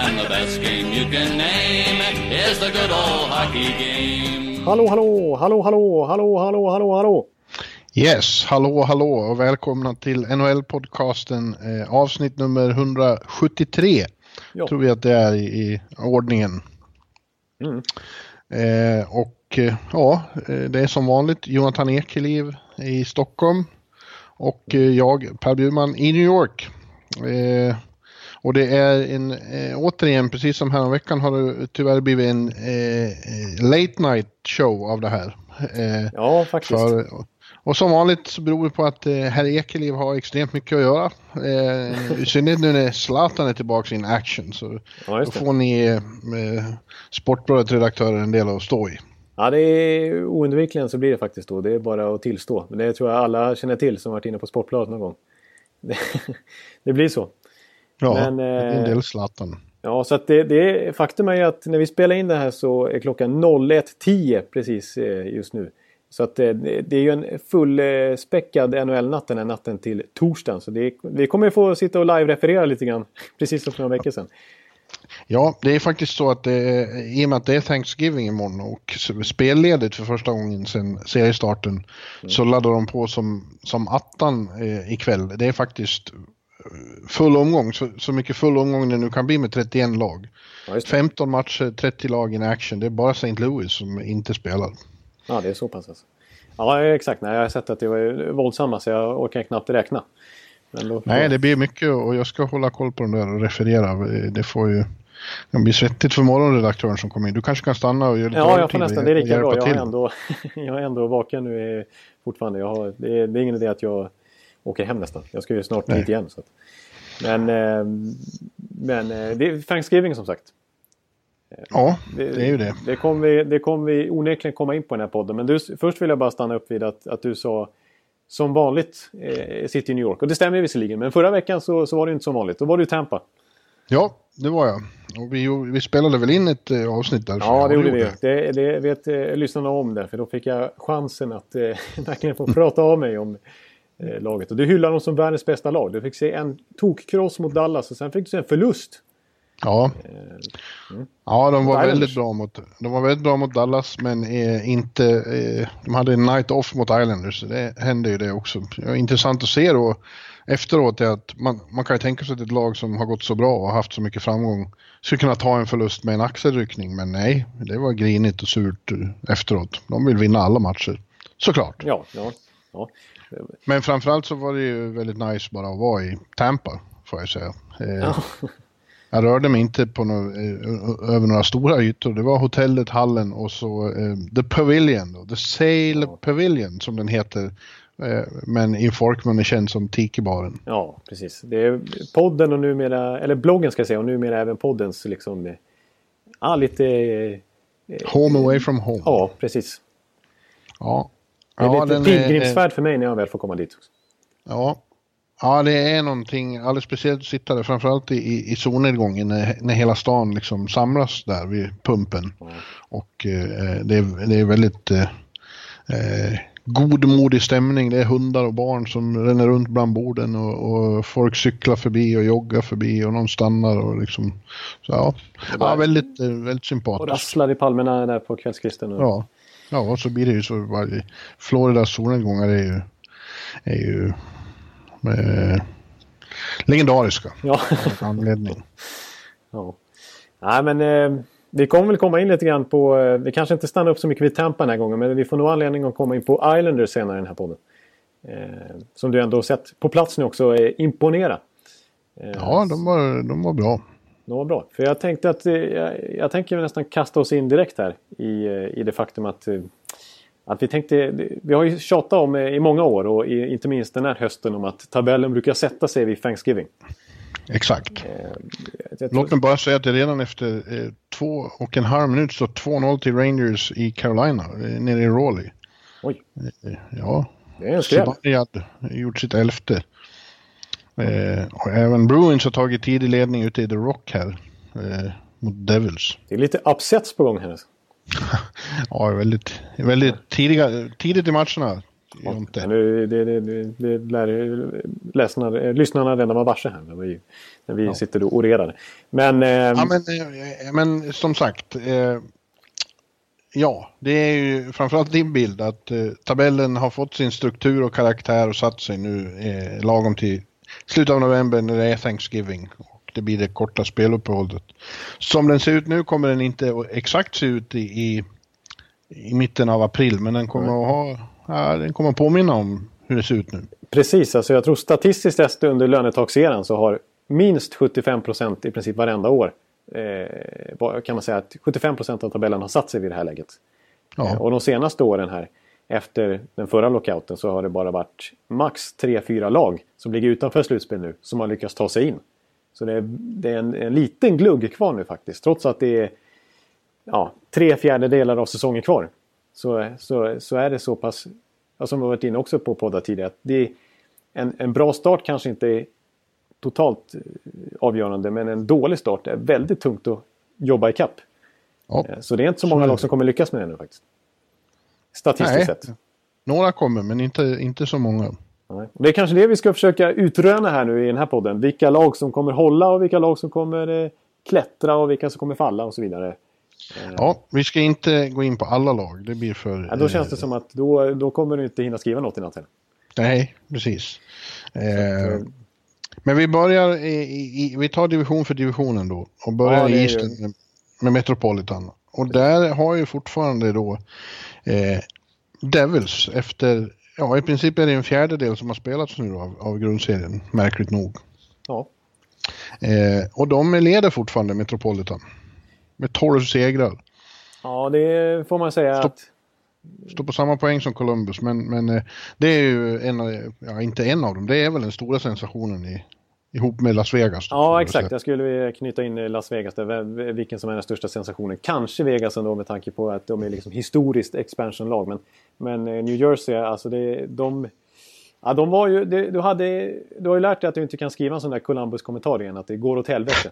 And the best game you can name is the good old hockey game. Hallå, hallå, hallå, hallå, hallå, hallå, hallå, hallå. Yes, hallå, hallå och välkomna till NHL-podcasten eh, avsnitt nummer 173. Ja. Tror vi att det är i, i ordningen. Mm. Eh, och eh, ja, eh, det är som vanligt Jonathan Ekeliv i Stockholm och eh, jag Per Bjurman i New York. Eh, och det är en, eh, återigen, precis som häromveckan har det tyvärr blivit en eh, late night show av det här. Eh, Ja, faktiskt. för, och som vanligt så beror det på att eh, herr Ekeliv har extremt mycket att göra. Eh, I synnerhet nu när Zlatan är tillbaka in action så Ja, då får ni eh, Sportbladet-redaktörer en del att stå i. Ja, det är oundvikligen så blir det faktiskt då. Det är bara att tillstå. Men det tror jag alla känner till som varit inne på Sportbladet någon gång. Det, det blir så. Ja, Men, är en eh, del Zlatan. Ja, så att det, det, faktum är ju att när vi spelar in det här så är klockan 01.10 precis eh, just nu. Så att eh, det det är ju en fullspäckad NHL-natt den här natten till torsdagen. Så det, vi kommer ju få sitta och live-referera lite grann. Precis som för några veckor sedan. Ja, det är faktiskt så att det är, i och med att det är Thanksgiving imorgon och spelledigt för första gången sedan seriestarten så laddar de på som, som attan eh, ikväll. Det är faktiskt eh, full omgång, så, så mycket full omgång det nu kan bli med 31 lag. Ja, just det. 15 matcher, 30 lag in action. Det är bara St. Louis som inte spelar. Ja, det är så pass alltså. Ja, exakt. Nej, jag har sett att det var våldsamma så jag orkar knappt räkna. Då, Nej, det blir mycket och jag ska hålla koll på den där och referera. Det får ju... Det blir svettigt för morgonredaktören som kommer in. Du kanske kan stanna och göra lite Ja, jag får nästan. Det är lika bra. Jag är ändå, jag är ändå vaken nu eh, fortfarande. Jag har, det, är, det är ingen idé att jag åker hem nästan. Jag ska ju snart Nej. dit igen. Så att. Men, eh, men eh, det är Thanksgiving som sagt. Ja, det är ju det. Det kommer vi, det kom vi onekligen komma in på i den här podden. Men du, först vill jag bara stanna upp vid att, att du sa som vanligt eh, sitter i New York. Och det stämmer visserligen. Men förra veckan så, så var det inte som vanligt. Då var du i Tampa. Ja, det var jag. Och vi, vi spelade väl in ett eh, avsnitt där. Ja, det gjorde vi. Det, det vet eh, lyssnarna om där. För då fick jag chansen att eh, verkligen få prata av mig om eh, laget. Och du hyllar dem som världens bästa lag. Du fick se en tokkross mot Dallas och sen fick du se en förlust. Ja. ja, de var väldigt bra mot, de var väldigt bra mot Dallas men eh, inte, eh, de hade en night off mot Islanders. så Det hände ju det också. Ja, intressant att se då efteråt är att man, man kan ju tänka sig att ett lag som har gått så bra och haft så mycket framgång skulle kunna ta en förlust med en axelryckning. Men nej, det var grinigt och surt eh, efteråt. De vill vinna alla matcher. Såklart. Ja, ja, ja. Men framförallt så var det ju väldigt nice bara att vara i Tampa, får jag säga. Eh, Ja. Jag rörde mig inte på no eh, över några stora ytor. Det var hotellet, hallen och så eh, The Pavilion, då, The Sail Pavilion som den heter. Eh, men i folkmun är känd som Tiki-baren. ja, precis. Det är podden och numera, eller bloggen ska jag säga, och numera även poddens liksom... eh, Ja, lite... Home away from home. Ja, precis. Ja. Det är Ja, lite pilgrimsfärd för mig när jag väl får komma dit. Också. Ja. ja, det är någonting alldeles speciellt att sitta där, framförallt i, i, i solnedgången när, när hela stan liksom samlas där vid pumpen. Och eh, det, är, det är väldigt eh, eh, godmodig stämning. Det är hundar och barn som ränner runt bland borden och, och folk cyklar förbi och joggar förbi och någon stannar och liksom. Så ja, ja väldigt, eh, väldigt Och sympatiskt. rasslar i palmerna där på kvällskvisten. Och... Ja. Ja, och så blir det ju så varje Floridas solnedgångar är ju, är ju eh, legendariska. Ja. Anledning. ja. Nej, men eh, vi kommer väl komma in lite grann på... Eh, vi kanske inte stannar upp så mycket vid Tampa den här gången. Men vi får nog anledning att komma in på Islanders senare i den här podden. Eh, som du ändå sett på plats nu också eh, imponera. Eh, Ja, de var, de var bra. Det var bra. För jag tänkte att eh, jag, jag tänker nästan kasta oss in direkt här i, eh, i det faktum att, eh, att vi tänkte, vi har ju tjatat om i många år och i, inte minst den här hösten om att tabellen brukar sätta sig vid Thanksgiving. Exakt. Eh, Låt mig bara säga att det redan efter eh, två och en halv minut står 2-0 till Rangers i Carolina, eh, nere i Raleigh. Oj. Ja. Det är en skräll. gjort sitt elfte. Eh, och även Bruins har tagit tidig ledning ute i The Rock här. Eh, mot Devils. Det är lite upsets på gång här. ja, väldigt, väldigt tidiga, tidigt i matcherna. Ja, nu, det, det, det, lär läsarna, lyssnarna redan vara varse här när vi, när vi ja. sitter och orerar. Men, eh, ja, men, eh, men som sagt. Eh, ja, det är ju framförallt din bild att eh, tabellen har fått sin struktur och karaktär och satt sig nu eh, lagom till slutet av november när det är Thanksgiving. Och det blir det korta speluppehållet. Som den ser ut nu kommer den inte exakt se ut i, i, i mitten av april men den kommer att ha ja, den kommer att påminna om hur det ser ut nu. Precis, alltså jag tror statistiskt sett under lönetagseran så har minst 75 procent i princip varenda år eh, kan man säga att 75 procent av tabellen har satt sig vid det här läget. Ja. Eh, och de senaste åren här efter den förra lockouten så har det bara varit max 3-4 lag som ligger utanför slutspel nu som har lyckats ta sig in. Så det är, det är en, en, liten glugg kvar nu faktiskt trots att det är ja, tre fjärdedelar av säsongen kvar så, så, så är det så pass, som vi varit inne också på poddar tidigare, att det är en, en bra start kanske inte är totalt eh, avgörande men en dålig start är väldigt tungt att jobba ikapp. Ja. Eh, så det är inte så många lag som kommer lyckas med det nu faktiskt. Statistiskt Nej. sett. Några kommer men inte, inte så många. Nej. Det är kanske det vi ska försöka utröna här nu i den här podden. Vilka lag som kommer hålla och vilka lag som kommer eh, klättra och vilka som kommer falla och så vidare. Ja, vi ska inte gå in på alla lag. Det blir för... Ja, då känns det som att då, då kommer du inte hinna skriva något i natt. Nej, precis. Eh, eh, men vi börjar i, i, vi tar division för divisionen då och börjar ja, i Eastern ju... med Metropolitan. Och där har ju fortfarande då eh, Devils efter, ja i princip är det en fjärdedel som har spelats nu av, av grundserien, märkligt nog. Ja. Eh, och de leder fortfarande Metropolitan med 12 segrar. Ja, det får man säga Stå, att... Står på samma poäng som Columbus, men, men eh, det är ju en av, ja inte en av dem, det är väl den stora sensationen i, ihop med Las Vegas. Ja, exakt. Jag skulle knyta in Las Vegas där. Vilken som är den största sensationen. Kanske Vegas ändå med tanke på att de är liksom historiskt expansionlag. Men, men eh, New Jersey, alltså det, de... Ja, de var ju, det, du, hade, du har ju lärt dig att du inte kan skriva en sån där Columbus-kommentar igen, att det går åt helvete.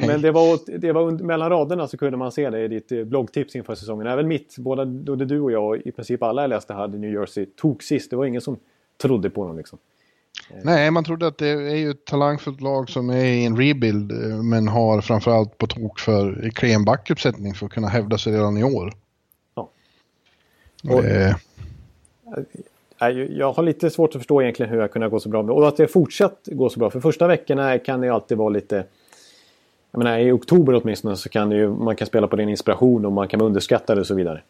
Men det var, det var mellan raderna så kunde man se det i ditt eh, bloggtips inför säsongen. Även mitt, både, både du och jag och i princip alla jag läste hade New Jersey tog sist. Det var ingen som trodde på dem liksom. Eh. Nej, man trodde att det är ju ett talangfullt lag som är i en rebuild eh, men har framförallt på tok för klen backuppsättning för att kunna hävda sig redan i år. Ja. Och, eh. Jag har lite svårt att förstå egentligen hur jag kunnat gå så bra. Och att det fortsatt gå så bra. För första veckorna kan det ju alltid vara lite jag menar, I oktober åtminstone så kan ju, man kan spela på din inspiration och man kan underskatta det och så vidare.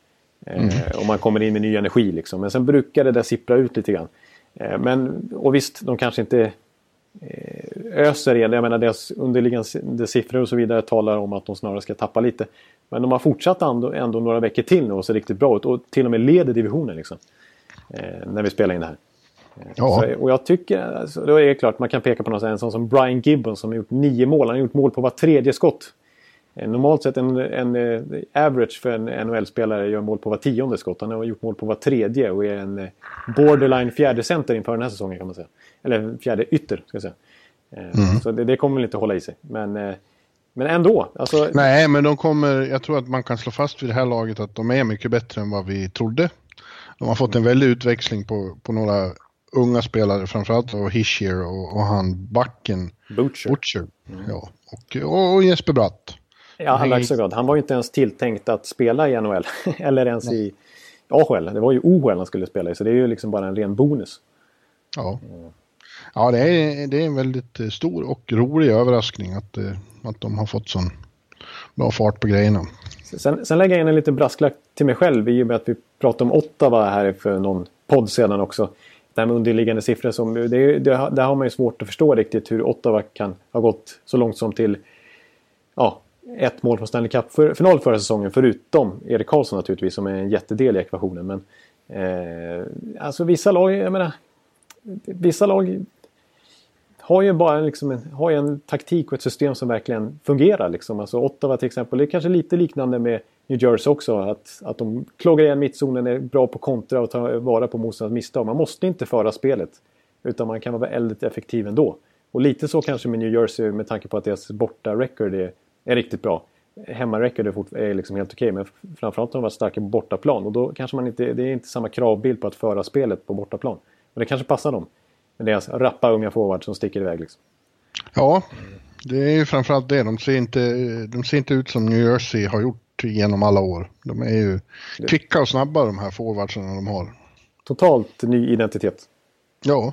Eh, mm. Eh, och man kommer in med ny energi liksom. Men sen brukar det där sippra ut lite grann. Eh, och visst, de kanske inte eh, öser igen. Jag menar deras underliggande siffror och så vidare talar om att de snarare ska tappa lite. Men de har fortsatt ändå, ändå några veckor till nu och ser riktigt bra ut. Och till och med leder divisionen liksom. Eh, när vi spelar in det här. Ja. Så, och jag tycker, alltså, då är det klart man kan peka på någon sån som Brian Gibbons som har gjort nio mål. Han har gjort mål på var tredje skott. Eh, normalt sett en, en, eh, average för en NHL-spelare gör mål på var tionde skott. Han har gjort mål på var tredje och är en eh, borderline fjärde center inför den här säsongen kan man säga. Eller fjärde ytter ska jag säga. Mm. Så det, det, kommer väl inte hålla i sig. Men, men ändå. Alltså... Nej, men de kommer, jag tror att man kan slå fast vid det här laget att de är mycket bättre än vad vi trodde. De har fått en väldig utväxling på, på några unga spelare, framförallt och Hischier och, och han backen. Butcher. Butcher. Mm. Ja. Och, och Jesper Bratt. Ja, högsta grad. Han var ju inte ens tilltänkt att spela i NHL. Eller ens Nej. i AHL. Det var ju OHL han skulle spela i. Så det är ju liksom bara en ren bonus. Ja. Ja, det är, det är en väldigt stor och rolig överraskning att, eh, att de har fått sån bra fart på grejerna. Sen, sen lägger jag in en liten brasklapp till mig själv i och med att vi pratade om Ottawa här för någon podd sedan också det här med underliggande siffror. Som, det, det, där har man ju svårt att förstå riktigt hur Ottawa kan ha gått så långt som till ja, ett mål från Stanley Cup-final förra säsongen. Förutom Erik Karlsson naturligtvis som är en jättedel i ekvationen. Men eh, alltså vissa lag, jag menar, vissa lag har ju bara liksom en, har ju en taktik och ett system som verkligen fungerar. Liksom. Alltså Ottawa till exempel, det är kanske lite liknande med New Jersey också. Att, att de kloggar igen mittzonen, är bra på kontra och tar vara på motståndarens misstag. Man måste inte föra spelet. Utan man kan vara väldigt effektiv ändå. Och lite så kanske med New Jersey med tanke på att deras borta record är, är riktigt bra. Hemmarecord är, är liksom helt okej men framförallt har de varit starka på bortaplan. Och då kanske man inte, det är inte samma kravbild på att föra spelet på bortaplan. Och det kanske passar dem. Med deras rappa unga forwards som sticker iväg liksom. Ja, det är ju framförallt det. De ser, inte, de ser inte ut som New Jersey har gjort genom alla år. De är ju kvicka och snabba de här forwardsarna de har. Totalt ny identitet. Ja,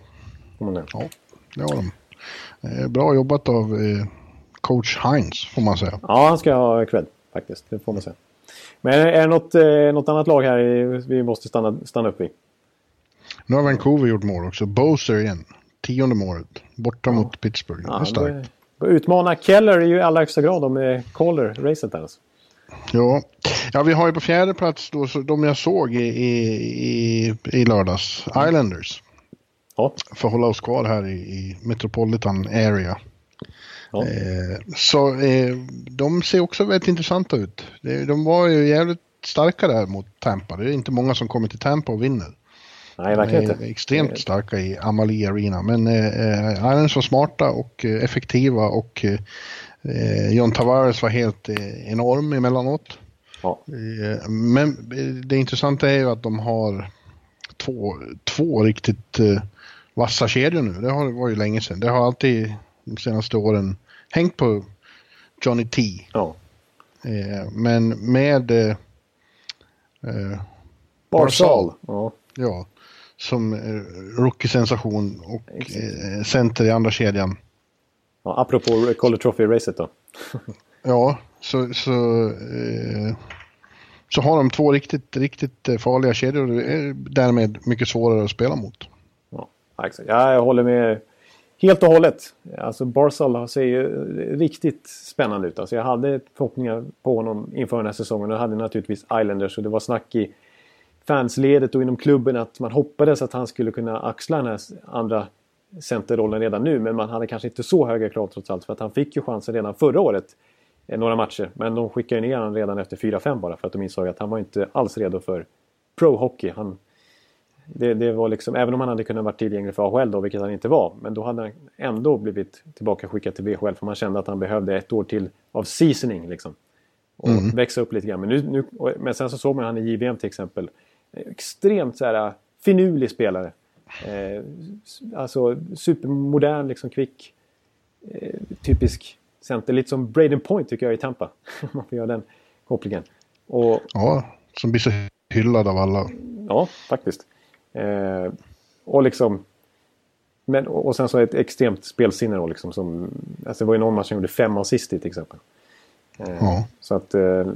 ja det har de. Bra jobbat av eh, coach Heinz får man säga. Ja, han ska ha cred faktiskt. Det får man säga. Men är det något, eh, något annat lag här vi måste stanna, stanna upp i? Nu har Vancouver gjort mål också. Bowser igen. Tionde målet. Borta ja. mot Pittsburgh. Ja, det är starkt. Utmana Keller är ju i allra högsta grad om Caller-racet där alltså. Ja. ja, vi har ju på fjärde plats då så de jag såg i, i, i lördags. Islanders. Ja. För att hålla oss kvar här i, i Metropolitan Area. Ja. Eh, så eh, de ser också väldigt intressanta ut. De var ju jävligt starka där mot Tampa. Det är inte många som kommer till Tampa och vinner. Nej, verkligen inte. Extremt starka i Amalie Arena. Men eh, Islanders var smarta och eh, effektiva och eh, John Tavares var helt eh, enorm emellanåt. Ja. Eh, men det intressanta är ju att de har två, två riktigt eh, vassa kedjor nu. Det har, var ju länge sedan. Det har alltid de senaste åren hängt på Johnny T. Ja. Eh, men med eh, eh Barsal. Ja. ja. Som eh, rookie-sensation och eh, center i andra kedjan. Ja, apropå Color Trophy-racet då. ja, så, så, eh, så har de två riktigt, riktigt eh, farliga kedjor och är därmed mycket svårare att spela mot. Ja, exakt. Ja, jag håller med helt och hållet. Alltså Barzal ser ju riktigt spännande ut. Alltså jag hade förhoppningar på honom inför den här säsongen. Jag hade naturligtvis Islanders och det var snack i fansledet och inom klubben att man hoppades att han skulle kunna axla den här andra centerrollen redan nu. Men man hade kanske inte så höga krav trots allt för att han fick ju chansen redan förra året. Eh, några matcher. Men de skickade ner honom redan efter 4-5 bara för att de insåg att han var inte alls redo för pro-hockey. Han, det, det, var liksom, även om han hade kunnat vara tillgänglig för AHL då, vilket han inte var. Men då hade han ändå blivit tillbaka skickad till VHL för man kände att han behövde ett år till av seasoning. Liksom. Och mm. växa upp lite grann. Men, nu, nu, men sen så såg man han i JVM till exempel. Extremt så här, finurlig spelare. Eh, alltså supermodern, liksom kvick. Eh, typisk center. Lite som Braden Point tycker jag i Tampa. Om man får göra den kopplingen. Och, ja, som blir så hyllad av alla. Ja, faktiskt. Eh, och liksom... Men, och sen så ett extremt spelsinne då liksom. Som, alltså det var ju någon match som gjorde fem assist till exempel. Eh, ja. Så att, eh,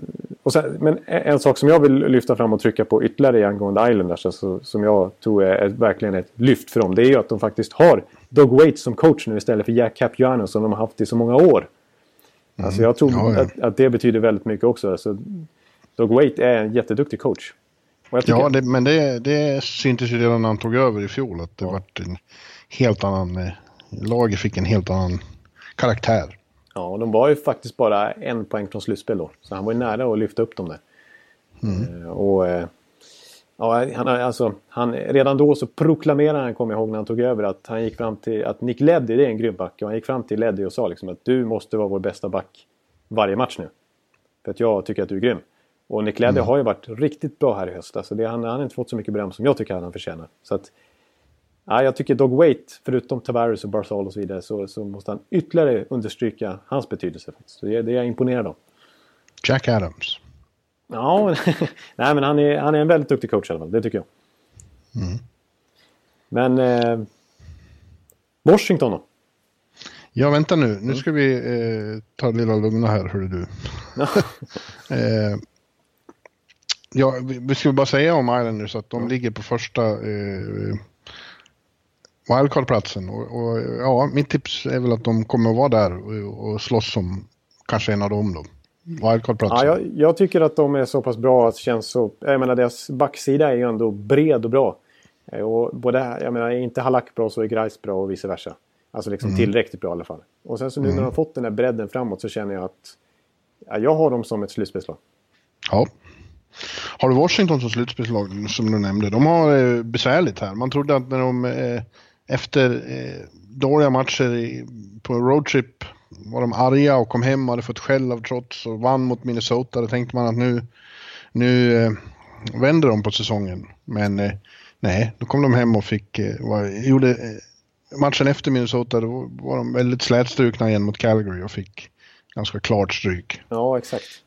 och sen, men en sak som jag vill lyfta fram och trycka på ytterligare angående Islanders, alltså, som jag tror är, är verkligen ett lyft för dem, det är ju att de faktiskt har Doug Waits som coach nu istället för Jack Capuano som de har haft i så många år. Mm. Alltså jag tror ja, ja. Att, att, det betyder väldigt mycket också. Alltså, Doug Waite är en jätteduktig coach. Ja, det, men det, det syntes ju redan när han tog över i fjol att det ja. vart en helt annan... Eh, laget fick en helt annan karaktär. Ja, och de var ju faktiskt bara en poäng från slutspel då. Så han var ju nära att lyfta upp dem där. Mm. Eh, och... Eh, ja, han, alltså, han, redan då så proklamerade han, kommer jag ihåg när han tog över, att han gick fram till att Nick Leddy, det är en grym back. Och han gick fram till Leddy och sa liksom att du måste vara vår bästa back varje match nu. För att jag tycker att du är grym. Och Nick mm. har ju varit riktigt bra här i höst. Alltså det, han, han har inte fått så mycket beröm som jag tycker att han förtjänar. Så att, ja, jag tycker Dog Wait, förutom Tavares och Barzal och så vidare, så, så måste han ytterligare understryka hans betydelse. Så det, det är jag imponerad av. Jack Adams. Ja, nej men han är, han är en väldigt duktig coach i alla fall, det tycker jag. Mm. Men eh, Washington då? Ja, vänta nu. Nu mm. ska vi eh, ta det lilla lugna här, hörru du. eh, ja, vi, ska bara säga om Islanders att de mm. ligger på första eh, wildcard-platsen. Och, och, ja, mitt tips är väl att de kommer att vara där och, och slåss om kanske en av dem då. Wildcard-platsen. Ja, jag, jag, tycker att de är så pass bra att det känns så... Jag menar deras backsida är ju ändå bred och bra. Eh, och både, jag menar, är inte Halak bra så är Grice bra och vice versa. Alltså liksom mm. tillräckligt bra i alla fall. Och sen så nu mm. när de har fått den här bredden framåt så känner jag att ja, jag har dem som ett slutspelslag. Ja. Har du Washington som slutspelslag som du nämnde? De har det besvärligt här. Man trodde att när de eh, efter eh, dåliga matcher på roadtrip var de arga och kom hem och hade fått skäll av trots och vann mot Minnesota. Då tänkte man att nu, nu vänder de på säsongen. Men nej, då kom de hem och fick, var, gjorde matchen efter Minnesota, då var de väldigt slätstrukna igen mot Calgary och fick ganska klart stryk. Ja, exakt.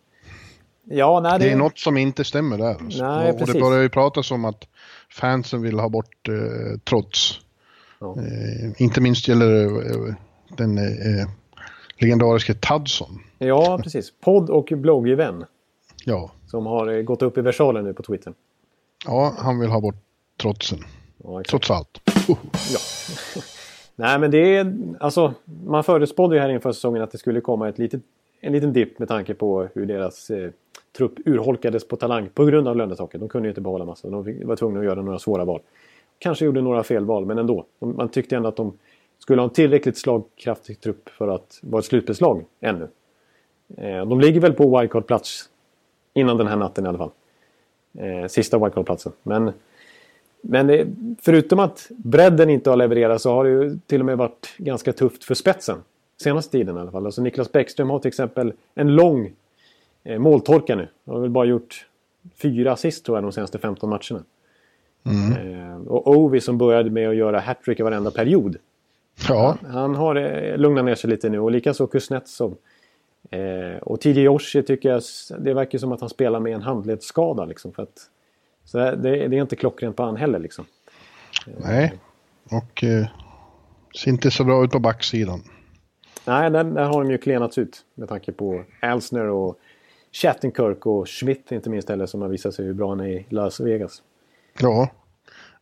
Ja, nej, det... det är något som inte stämmer där. Nej, och, och det börjar ju pratas om att fansen vill ha bort eh, trots. Ja. Eh, inte minst gäller det eh, den eh, legendariske Tadson. Ja, precis. Podd och bloggvän. Ja. Som har eh, gått upp i versalen nu på Twitter. Ja, han vill ha bort trotsen. Ja, Trots allt. Uh. Ja. Nej, men det är alltså. Man förutspådde ju här inför säsongen att det skulle komma ett litet, en liten dipp med tanke på hur deras eh, trupp urholkades på talang på grund av lönetaket. De kunde ju inte behålla massa. De var tvungna att göra några svåra val. Kanske gjorde några fel val, men ändå. Man tyckte ändå att de skulle ha en tillräckligt slagkraftig trupp för att vara ett slutbeslag ännu. Eh, de ligger väl på wildcard-plats innan den här natten i alla fall. Eh, sista wildcard-platsen. Men, men eh, förutom att bredden inte har levererat så har det ju till och med varit ganska tufft för spetsen. Senaste tiden i alla fall. Alltså Niklas Bäckström har till exempel en lång måltorka nu. Han har väl bara gjort fyra assist tror jag de senaste 15 matcherna. Mm. Eh, och Ovi som började med att göra hattrick i varenda period. Ja. Han, han har eh, lugnat ner sig lite nu och likaså Kuznetsov. Eh, och TJ Yoshi tycker jag, det verkar som att han spelar med en handledsskada liksom. För att, så det, det är inte klockrent på han heller liksom. Nej, och eh, ser inte så bra ut på backsidan. Nej, där, där har de ju klenats ut med tanke på Elsner och Chattenkirk och Schmidt inte minst heller som har visat sig hur bra han är i Las Vegas. Ja,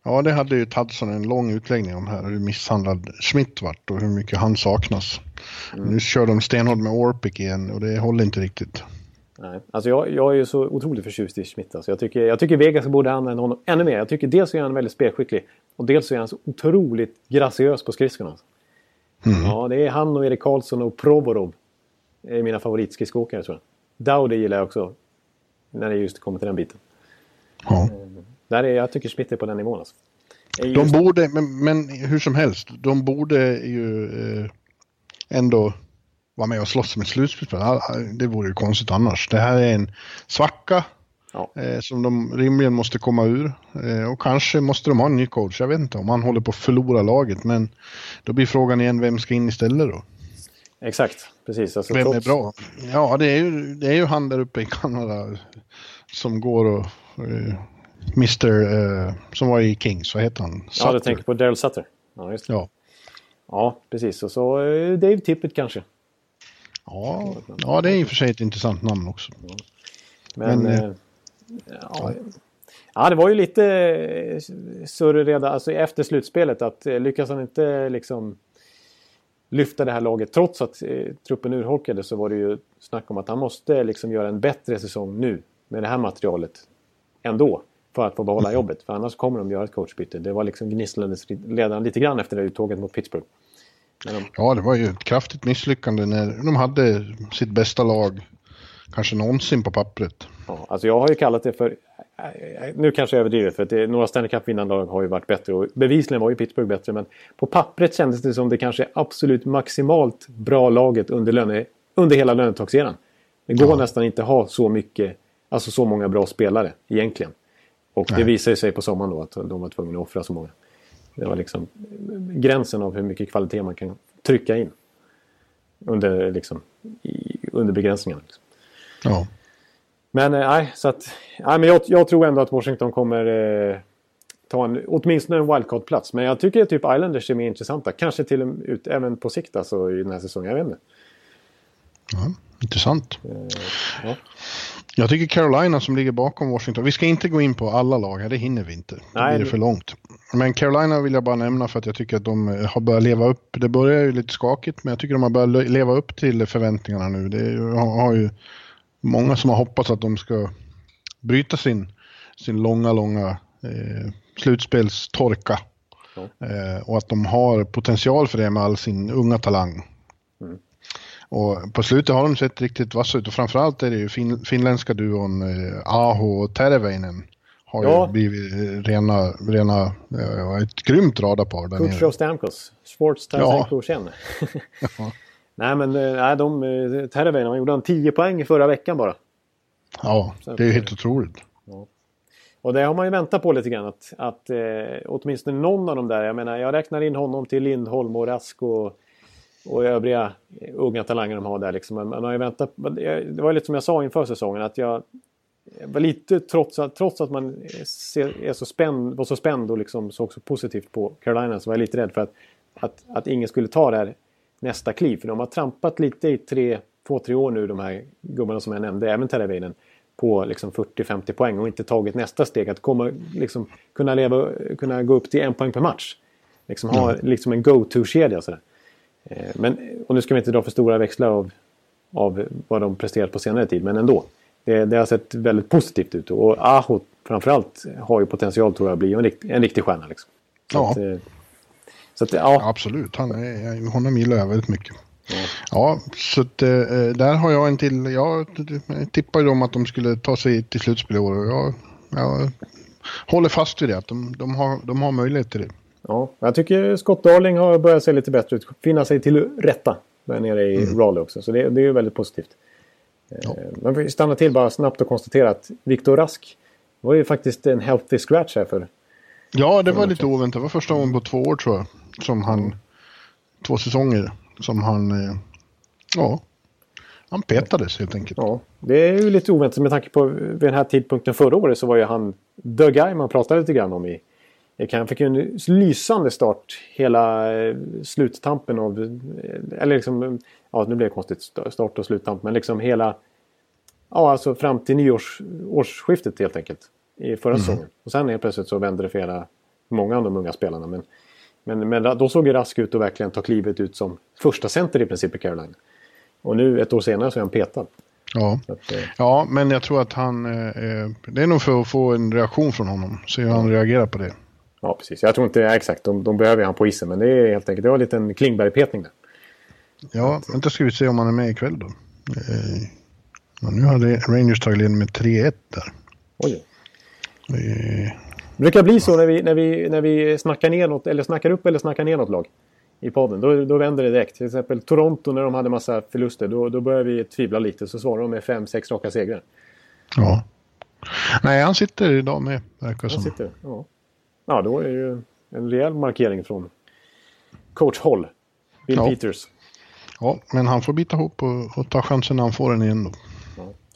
ja det hade ju Tadson en lång utläggning om här, hur misshandlad Schmidt vart och hur mycket han saknas. Mm. Nu kör de stenhårt med Orpik igen och det håller inte riktigt. Nej, alltså jag, jag är ju så otroligt förtjust i Schmidt. Alltså jag, tycker, jag tycker Vegas borde använda honom ännu mer. Jag tycker dels är han väldigt spelskicklig och dels är han så otroligt graciös på skridskorna. Alltså. Mm. Ja, det är han och Erik Karlsson och Provorov. är mina favoritskridskoåkare tror jag. Dowdy gillar jag också. När det just kommer till den biten. Ja. Eh, där är, jag tycker Schmidt är på den nivån alltså. Just... De borde, men, men, hur som helst, de borde ju eh, ändå vara med och slåss med slutspel. Det vore ju konstigt annars. Det här är en svacka ja. eh, som de rimligen måste komma ur. Eh, och kanske måste de ha en ny coach. Jag vet inte om han håller på att förlora laget. Men då blir frågan igen, vem ska in istället då? Exakt, precis. Alltså, vem trots... är bra? Ja, det är, ju, det är ju han där uppe i Kanada som går och... Eh, Mr. Eh, som var i Kings, vad heter han? Sutter. Ja, du tänker på Daryl Sutter. Ja, just det. Ja. Ja, precis. Och så eh, Dave Tippett kanske. Ja, ja, det är i och för sig ett intressant namn också. Men, Men ja, ja, det var ju lite surr redan alltså, efter slutspelet att lyckas han inte liksom lyfta det här laget trots att eh, truppen urholkades så var det ju snack om att han måste liksom göra en bättre säsong nu med det här materialet ändå för att få behålla mm. jobbet. För annars kommer de göra ett coachbyte. Det var liksom gnisslades redan lite grann efter det uttåget mot Pittsburgh. De... Ja, det var ju ett kraftigt misslyckande när de hade sitt bästa lag kanske någonsin på pappret. Ja, alltså jag har ju kallat det för, nu kanske jag överdriver för att det, några Stanley Cup-vinnande lag har ju varit bättre och bevisligen var ju Pittsburgh bättre men på pappret kändes det som det kanske absolut maximalt bra laget under, löne, under hela lönetagseran. Det går ja. nästan inte att ha så mycket, alltså så många bra spelare egentligen. Och Nej. det visade sig på sommaren då att de var tvungna att offra så många. Det var liksom gränsen av hur mycket kvalitet man kan trycka in. Under, liksom, i, under begränsningarna. Liksom. Ja. Men eh, nej, så att... Nej, men jag, jag tror ändå att Washington kommer eh, ta en, åtminstone en wildcard-plats. Men jag tycker typ Islanders är mer intressanta. Kanske till och med ut, även på sikt alltså, i den här säsongen. Jag vet inte. Ja, intressant. Eh, ja. Jag tycker Carolina som ligger bakom Washington. Vi ska inte gå in på alla lag här, det hinner vi inte. Nej, det blir det för långt. Men Carolina vill jag bara nämna för att jag tycker att de eh, har börjat leva upp. Det börjar ju lite skakigt, men jag tycker de har börjat leva upp till förväntningarna nu. Det har ju många som har hoppats att de ska bryta sin, sin långa, långa eh, slutspelstorka. Ja. Eh, och att de har potential för det med all sin unga talang. Mm. Och på slutet har de sett riktigt vassa ut och framförallt är det ju fin finländska duon eh, Aho och Terveinen har ja. ju blivit rena, rena eh, ett grymt radarpar där Kutjov Stamkos, Sports Tarasenko ja. ja. Nej men eh, nej, de, eh, Terveinen gjorde han 10 poäng förra veckan bara. Ja, det är helt otroligt. Ja. Och det har man ju väntat på lite grann att, att eh, åtminstone någon av dem där, jag menar jag räknar in honom till Lindholm och Rask och, och övriga unga talanger de har där liksom. Man har ju väntat, det var lite som jag sa inför säsongen att jag var lite, trots att, trots att man är så spänd, var så spänd och liksom såg så positivt på Carolina så var jag lite rädd för att, att, att ingen skulle ta det här nästa kliv. För de har trampat lite i tre, två, tre år nu de här gubbarna som jag nämnde, även Terravinen på liksom 40-50 poäng och inte tagit nästa steg att komma, liksom, kunna, leva, kunna gå upp till en poäng per match. Liksom ha mm. liksom en go-to-kedja. Eh, men, och nu ska vi inte dra för stora växlar av, av vad de presterat på senare tid, men ändå. Det, det har sett väldigt positivt ut och Aho framförallt har ju potential tror jag att bli en, rikt, en riktig stjärna. Liksom. Ja. Att, eh, så att, ja. Absolut, Han är, honom gillar jag väldigt mycket. Ja, ja så att, äh, där har jag en till. Jag tippar ju dem att de skulle ta sig till slutspel i år. Och jag, jag håller fast vid det, att de, de, har, de har möjlighet till det. Ja, jag tycker Scott Darling har börjat se lite bättre ut. Finna sig till rätta där nere i mm. Raleigh också. Så det, det är ju väldigt positivt. Ja. Eh, man får stanna till bara snabbt och konstatera att Viktor Rask var ju faktiskt en healthy scratch här för... Ja, det var lite oväntat. Det var första gången på två år tror jag. Som han... Två säsonger som han... Eh, ja. Han petades helt enkelt. Ja, det är ju lite oväntat med tanke på vid den här tidpunkten förra året så var ju han the guy man pratade lite grann om i... Han fick ju en lysande start hela eh, sluttampen av... Eller liksom ja nu blev det konstigt start och sluttamp, men liksom hela, ja alltså fram till nyårsskiftet helt enkelt. I förra mm. säsongen. Och sen helt plötsligt så vände det för hela, många av de unga spelarna. Men, men, men då såg ju Rask ut att verkligen ta klivet ut som första center i princip i Carolina. Och nu ett år senare så är han petad. Ja. Att, eh... ja, men jag tror att han... Eh, eh, det är nog för att få en reaktion från honom. Se hur han reagerar på det. Ja, precis. Jag tror inte... Ja, exakt. De, de behöver han på isen. Men det är helt enkelt... Det var en liten Klingberg-petning där. Ja, vänta ska vi se om han är med ikväll då. Eh, nu hade Rangers tagit ledning med 3-1 där. Oj. Eh. Det brukar bli så när vi, när, vi, när vi snackar ner något, eller snackar upp eller snackar ner något lag i podden. Då, då vänder det direkt. Till exempel Toronto när de hade massa förluster. Då, då börjar vi tvivla lite. Så svarar de med 5-6 raka segrar. Ja. Nej, han sitter idag med, verkar han som. Sitter, ja. ja, då är det ju en rejäl markering från coach Holl. Bill ja. Peters. Ja, men han får bita ihop och, och ta chansen när han får den igen då.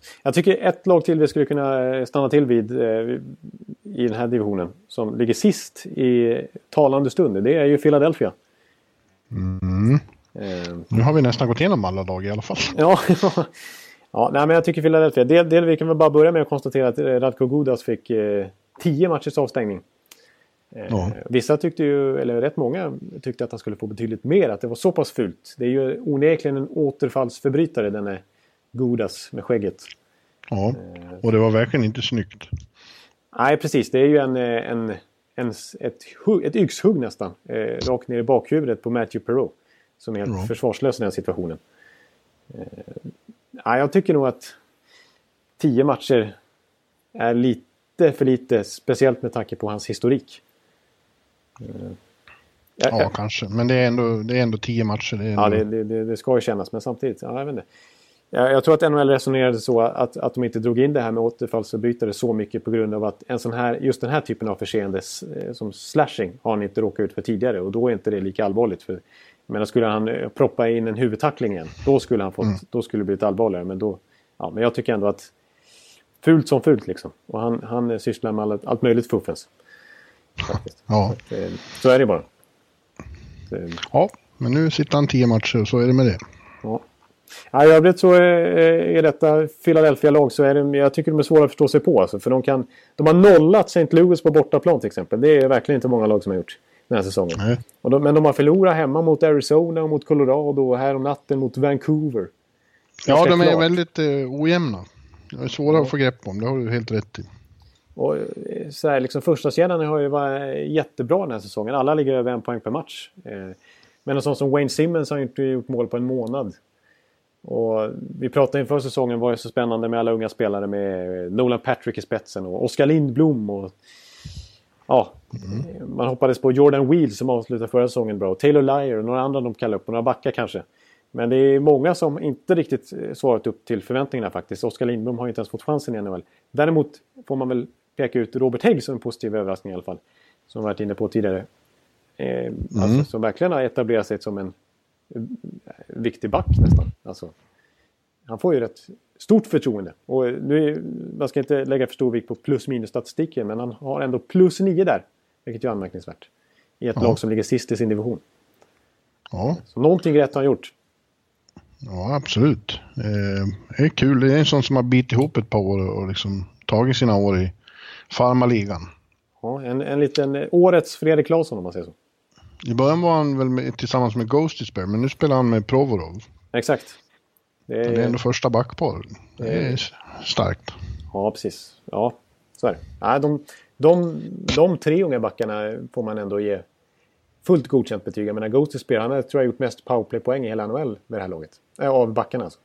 Ja. Jag tycker ett lag till vi skulle kunna eh, stanna till vid eh, i den här divisionen som ligger sist i talande stund. Det är ju Philadelphia. Mm. Eh. Nu har vi nästan gått igenom alla lag i alla fall. Ja, ja nej, men jag tycker Philadelphia. Del, del, vi kan väl bara börja med att konstatera att Radko Gudas fick eh, tio matchers avstängning. Eh, ja. Vissa tyckte ju, eller rätt många tyckte att han skulle få betydligt mer, att det var så pass fult. Det är ju onekligen en återfallsförbrytare denne Godas med skägget. Ja, eh, och det var verkligen inte snyggt. Nej, precis. Det är ju en, eh, en, en, ett, ett yxhugg nästan. Eh, rakt ner i bakhuvudet på Matthew Perreault. Som är helt ja. försvarslös i den här situationen. Eh, jag tycker nog att tio matcher är lite för lite. Speciellt med tanke på hans historik. Ja, ja, kanske. Men det är ändå, det är ändå tio matcher. Det ändå... Ja, det, det, det, ska ju kännas. Men samtidigt, ja, jag vet inte. Jag, tror att NHL resonerade så att, att de inte drog in det här med återfallsförbrytare så mycket på grund av att en sån här, just den här typen av förseende eh, som slashing har han inte råkat ut för tidigare och då är inte det lika allvarligt. För, men skulle han eh, proppa in en huvudtackling igen, då skulle, han fått, mm. då skulle det blivit allvarligare. Men, då, ja, men jag tycker ändå att fult som fult liksom. Och han, han sysslar med allt, allt möjligt fuffens. Ja. Så, eh, så, är det bara. Så, ja, men nu sitter han tio matcher och så är det med det. Ja. Ja, I övrigt så är detta Philadelphia-lag så är det, jag tycker de är svåra att förstå sig på. Alltså, för de, kan, de har nollat St. Louis på bortaplan till exempel. Det är verkligen inte många lag som har gjort den här säsongen. De, men de har förlorat hemma mot Arizona och mot Colorado och här om natten mot Vancouver. Ja, de är klart. väldigt eh, ojämna. De är svåra ja. att få grepp om, det har du helt rätt i. Och, eh, så här, liksom första kedjan har ju varit jättebra den här säsongen. Alla ligger över en poäng per match. Eh, men en sån som Wayne Simmons har ju inte gjort mål på en månad. Och vi pratade inför säsongen var det så spännande med alla unga spelare med Nolan Patrick i spetsen och Oskar Lindblom. Och, ja, mm. Man hoppades på Jordan Wheel som avslutade förra säsongen bra. Taylor Lyer och några andra de kallar upp och några backar kanske. Men det är många som inte riktigt svarat upp till förväntningarna faktiskt. Oskar Lindblom har inte ens fått chansen i NHL. Däremot får man väl peka ut Robert Hägg som en positiv överraskning i alla fall. Som vi varit inne på tidigare. Eh, mm. alltså, som verkligen har etablerat sig som en viktig back nästan. Alltså, han får ju rätt stort förtroende. Och nu är, man ska inte lägga för stor vikt på plus minus statistiken men han har ändå plus nio där. Vilket är anmärkningsvärt. I ett ja. lag som ligger sist i sin division. Ja. Så någonting rätt har han gjort. Ja, absolut. Eh, det är kul. Det är en sån som har bitit ihop ett par år och liksom tagit sina år i farmaligan. Ja, en, en liten årets Fredrik Claesson om man säger så. I början var han väl med, tillsammans med Ghost Despair, men nu spelar han med Provorov. Exakt. Det är, det är ändå första backpar. Det är starkt. Ja, precis. Ja, så är det. Ja, de, de, de tre unga backarna får man ändå ge fullt godkänt betyg. Jag menar, Ghost Despair, han har tror jag gjort mest powerplay-poäng i hela NHL med det här laget. Äh, av backarna alltså.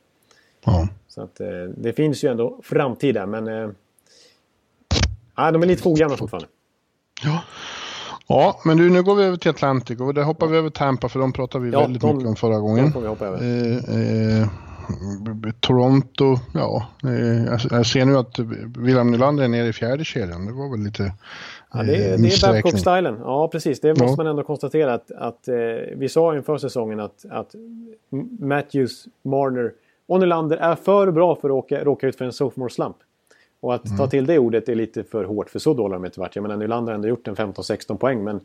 Ja. Så att eh, det finns ju ändå framtid där, men... Eh, ja, de är lite för ojämna fortfarande. Ja. Ja, men du, nu går vi över till Atlantic och där hoppar vi över Tampa för de pratade vi ja, väldigt de, mycket om förra gången. Eh, eh, Toronto, ja, eh, jag, jag, ser nu att William Nylander är nere i fjärde kedjan. Det var väl lite Ja, det, är, det är Babcock-stilen. Ja, precis. Det måste ja. man ändå konstatera. att, att eh, Vi sa inför säsongen att, att Matthews, Marner och Nylander är för bra för att åka, råka ut för en sophomore slump. Och att mm. ta till det ordet är lite för hårt för så dåliga har de inte varit. Jag menar Nylander har ändå gjort en 15-16 poäng. Men,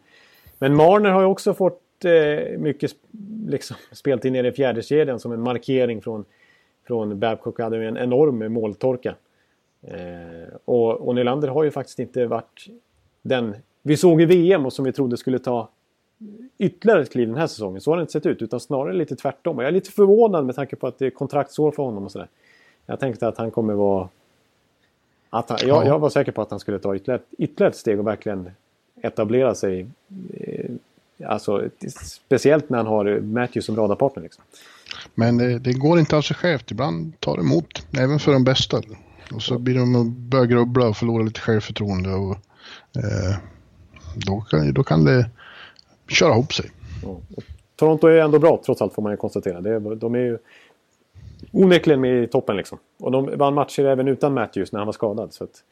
men Marner har ju också fått eh, mycket liksom, speltid nere i fjärdekedjan som en markering från, från Babcock. hade en enorm måltorka. Eh, och, och Nylander har ju faktiskt inte varit den vi såg i VM och som vi trodde skulle ta ytterligare ett kliv den här säsongen. Så har det inte sett ut utan snarare lite tvärtom. Och jag är lite förvånad med tanke på att det är kontraktsår för honom och sådär. Jag tänkte att han kommer vara att han, jag, jag, var säker på att han skulle ta ytterligare, ytterligare ett steg och verkligen etablera sig. Eh, alltså, speciellt när han har Matthew som radarpartner. Liksom. Men det, det, går inte av sig självt. Ibland tar det emot, även för de bästa. Och så blir de att börja grubbla och förlora lite självförtroende. Och, eh, då, kan, då kan det köra ihop sig. Ja. Toronto är ändå bra trots allt får man ju konstatera. Det, de är ju onekligen med i toppen liksom. Och de vann matcher även utan Matthews när han var skadad. Så att...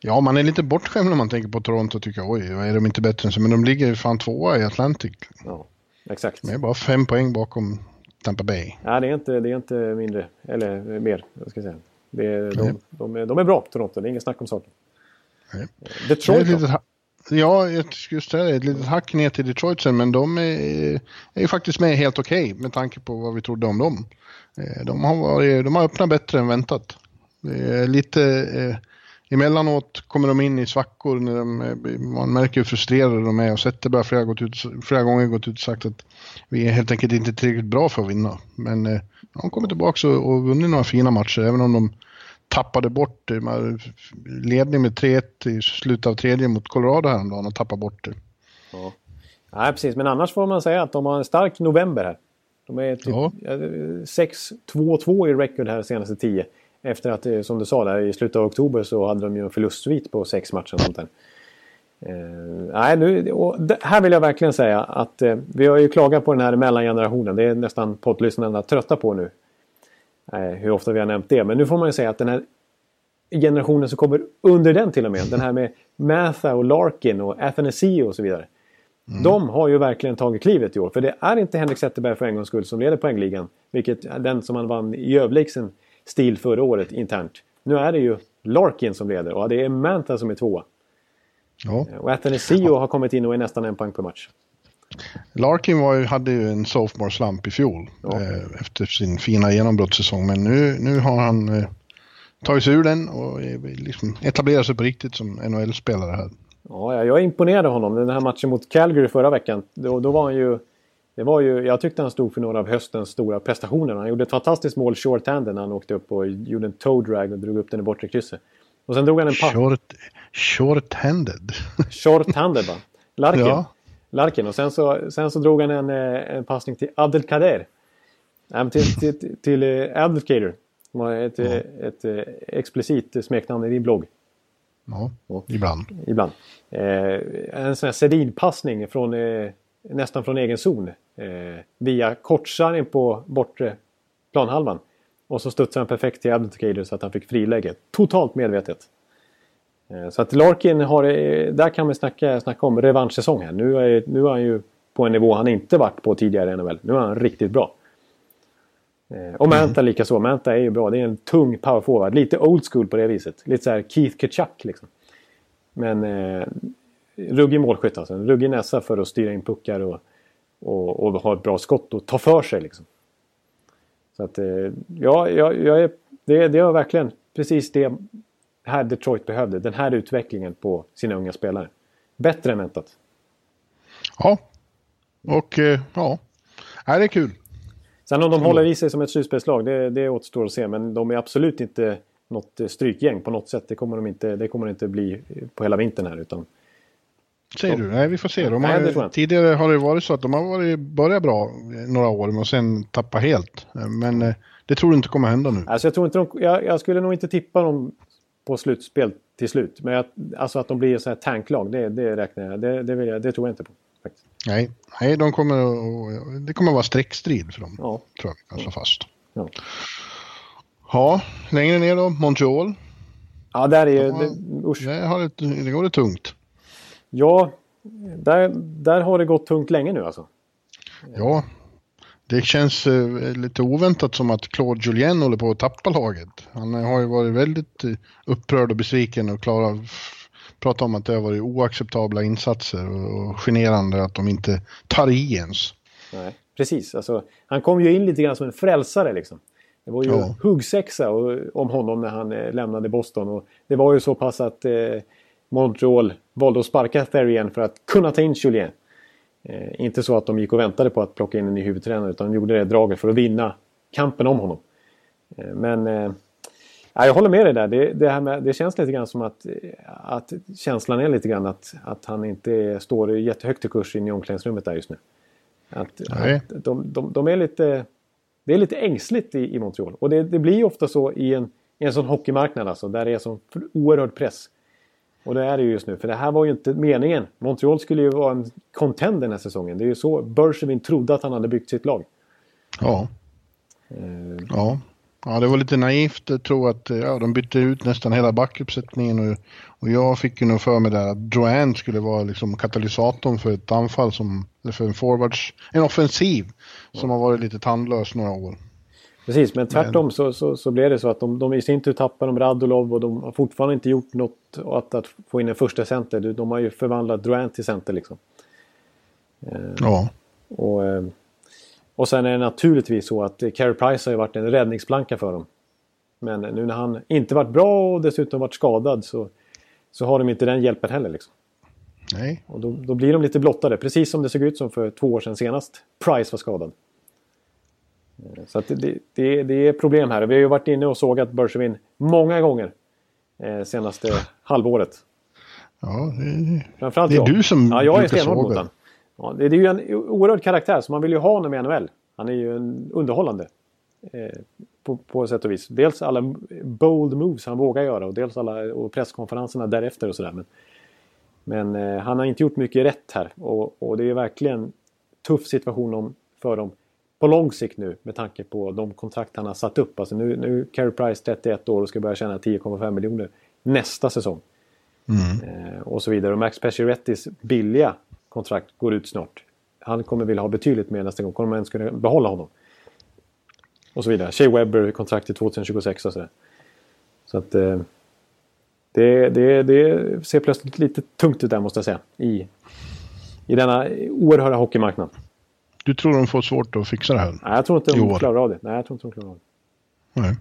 Ja, man är lite bortskämd när man tänker på Toronto och tycker oj, är de inte bättre än så? Men de ligger fan tvåa i Atlantic. Ja, exakt. De är bara fem poäng bakom Tampa Bay. Ja, det är inte, det är inte mindre, eller mer, jag ska säga. Det är, de, de, är, de är bra, Toronto, det är inget snack om saken. Nej. Detroit då? Ja, jag skulle säga det. Ett litet hack ner till Detroit sen, men de är, är ju faktiskt med helt okej okay, med tanke på vad vi trodde om dem. Eh, de har, varit, de har öppnat bättre än väntat. lite, eh, emellanåt kommer de in i svackor när de, eh, man märker hur frustrerade de är och Zetterberg har flera, gått ut, flera gånger gått ut och sagt att vi är helt enkelt inte tillräckligt bra för att vinna. Men eh, de kommer tillbaka och, och vunnit några fina matcher även om de tappade bort det. Ledning med 3-1 i slutet av tredje mot Colorado häromdagen och tappade bort det. Ja. Nej, precis. Men annars får man säga att de har en stark november här. De är typ ja. 6-2-2 i record här senaste 10. Efter att, eh, som du sa, där, i slutet av oktober så hade de ju en förlustsvit på sex matcher. Och sånt där. Uh, nej, nu, här vill jag verkligen säga att uh, vi har ju klagat på den här mellangenerationen. Det är nästan poddlyssnarna trötta på nu. Uh, hur ofta vi har nämnt det. Men nu får man ju säga att den här generationen som kommer under den till och med. Den här med Matha och Larkin och Athanasio och så vidare. Mm. De har ju verkligen tagit klivet i år. För det är inte Henrik Zetterberg för en gångs skull som leder poängligan. Vilket är den som han vann i överlägsen stil förra året internt. Nu är det ju Larkin som leder och det är Manta som är tvåa. Ja. Och Athanasio ja. har kommit in och är nästan en poäng per match. Larkin var ju, hade ju en sophomore slump i fjol ja. eh, efter sin fina genombrottssäsong. Men nu, nu har han eh, tagit sig ur den och eh, liksom etablerat sig på riktigt som NHL-spelare här. Ja, jag imponerade honom. Den här matchen mot Calgary förra veckan. Då, då var han ju... Det var ju, jag tyckte han stod för några av höstens stora prestationer. Han gjorde ett fantastiskt mål shorthanden när han åkte upp och gjorde en toe drag och drog upp den i bortre krysset. Och sen drog han en pass. Short, short-handed. Short-handed va? Larkin. Ja. Larkin. Och sen så, sen så drog han en, eh, en passning till Abdelkader. Nej, till, till, till, till uh, Abdelkader. Som har ett, ett, ett explicit smeknamn i din blogg. Ja, och, ibland. Ibland. Eh, en sån här sedinpassning från, eh, nästan från egen zon. Eh, via kortsargen på bortre planhalvan. Och så studsade han perfekt till Abdelkader så att han fick friläge. Totalt medvetet. Eh, så att Larkin har, eh, där kan man snacka, snacka om revanschsäsong här. Nu är, nu är han ju på en nivå han inte varit på tidigare i NHL. Nu är han riktigt bra. Eh, och Manta mm. lika så. Manta är ju bra. Det är en tung power forward. Lite old school på det viset. Lite så här Keith Kachuk liksom. Men eh, ruggig målskytt alltså. En ruggig näsa för att styra in puckar och, och, och ha ett bra skott och ta för sig liksom. Så att eh, ja, jag, jag är, det, det var verkligen precis det här Detroit behövde. Den här utvecklingen på sina unga spelare. Bättre än väntat. Ja, och eh, ja, det är kul. Sen om de håller i sig som ett slutspelslag, det, det återstår att se. Men de är absolut inte något strykgäng på något sätt. Det kommer de inte, det kommer de inte bli på hela vintern här. Utan Säger du? Nej, vi får se. De har, Nej, tidigare har det varit så att de har varit, börjat bra några år och sen tappat helt. Men eh, det tror du inte kommer hända nu? Alltså jag, tror inte de, jag, jag skulle nog inte tippa dem på slutspel till slut. Men jag, alltså att de blir så här tanklag, det, det räknar jag. Det, det, jag, det tror jag inte på. Faktiskt. Nej, nej de kommer, det kommer att vara streckstrid för dem. Ja. Tror jag, alltså fast. Ja. ja, längre ner då, Montreal. Ja, där är ju... Det, usch. Där har det, det går det tungt. Ja, där, där har det gått tungt länge nu alltså. Ja, det känns eh, lite oväntat som att Claude Julien håller på att tappa laget. Han har ju varit väldigt eh, upprörd och besviken och klara, pratat om att det har varit oacceptabla insatser och, och generande att de inte tar i ens. Nej, precis, alltså, han kom ju in lite grann som en frälsare liksom. Det var ju ja. huggsexa om honom när han eh, lämnade Boston. Och det var ju så pass att eh, Montreal valde att sparka Therrien för att kunna ta in Julien. Eh, inte så att de gick och väntade på att plocka in en ny huvudtränare utan de gjorde det draget för att vinna kampen om honom. Eh, men eh, jag håller med dig där. Det, det, här med, det känns lite grann som att, att känslan är lite grann att, att han inte står jättehögt i kurs inne i omklädningsrummet där just nu. Att, att de, de, de, är lite... Det är lite ängsligt i, i Montreal. Och det, det blir ofta så i en, i en sån hockeymarknad alltså, där det är sån oerhörd press. Och det är det ju just nu, för det här var ju inte meningen. Montreal skulle ju vara en contender den här säsongen. Det är ju så Bergevin trodde att han hade byggt sitt lag. Ja. Uh, ja. Ja, det var lite naivt att tro att ja, de bytte ut nästan hela backuppsättningen och, och jag fick ju nog för mig där att Drouin skulle vara liksom katalysatorn för ett anfall som, eller för en forwards, en offensiv som har varit lite tandlös några år. Precis, men tvärtom men... Så, så, så blev det så att de, de i sin tur tappade de Radulov och de har fortfarande inte gjort något att, att få in en första center. De har ju förvandlat Drouin till center liksom. Eh, ja. Och, eh, och sen är det naturligtvis så att Carey Price har ju varit en räddningsplanka för dem. Men nu när han inte varit bra och dessutom varit skadad så, så har de inte den hjälpen heller. Liksom. Nej. Och då, då blir de lite blottade, precis som det såg ut som för två år sedan senast Price var skadad. Så det, det, det, är problem här. Vi har ju varit inne och sågat Bergevin många gånger eh, senaste halvåret. Ja, det, Framförallt det är jag. du som Ja, jag är stenhård mot honom. Ja, det är ju en oerhörd karaktär, så man vill ju ha honom i NHL. Han är ju en underhållande. Eh, på, på sätt och vis. Dels alla bold moves han vågar göra och dels alla och presskonferenserna därefter och sådär. Men, men eh, han har inte gjort mycket rätt här och, och det är verkligen tuff situation om, för dem på lång sikt nu med tanke på de kontrakt han har satt upp. Alltså nu, nu Carey Price 31 år och ska börja tjäna 10,5 miljoner nästa säsong. Mm. Eh, och så vidare. Och Max Paciorettis billiga kontrakt går ut snart. Han kommer vilja ha betydligt mer nästa gång. Kommer man ens kunna behålla honom? Och så vidare. Shea Webber kontrakt till 2026 och sådär. Så att eh, det, det, det ser plötsligt lite tungt ut där måste jag säga. I, i denna oerhörda hockeymarknad. Du tror de får svårt att fixa det här? Nej, jag tror inte de klarar av det. Nej, jag tror inte de klarar av det. Nej.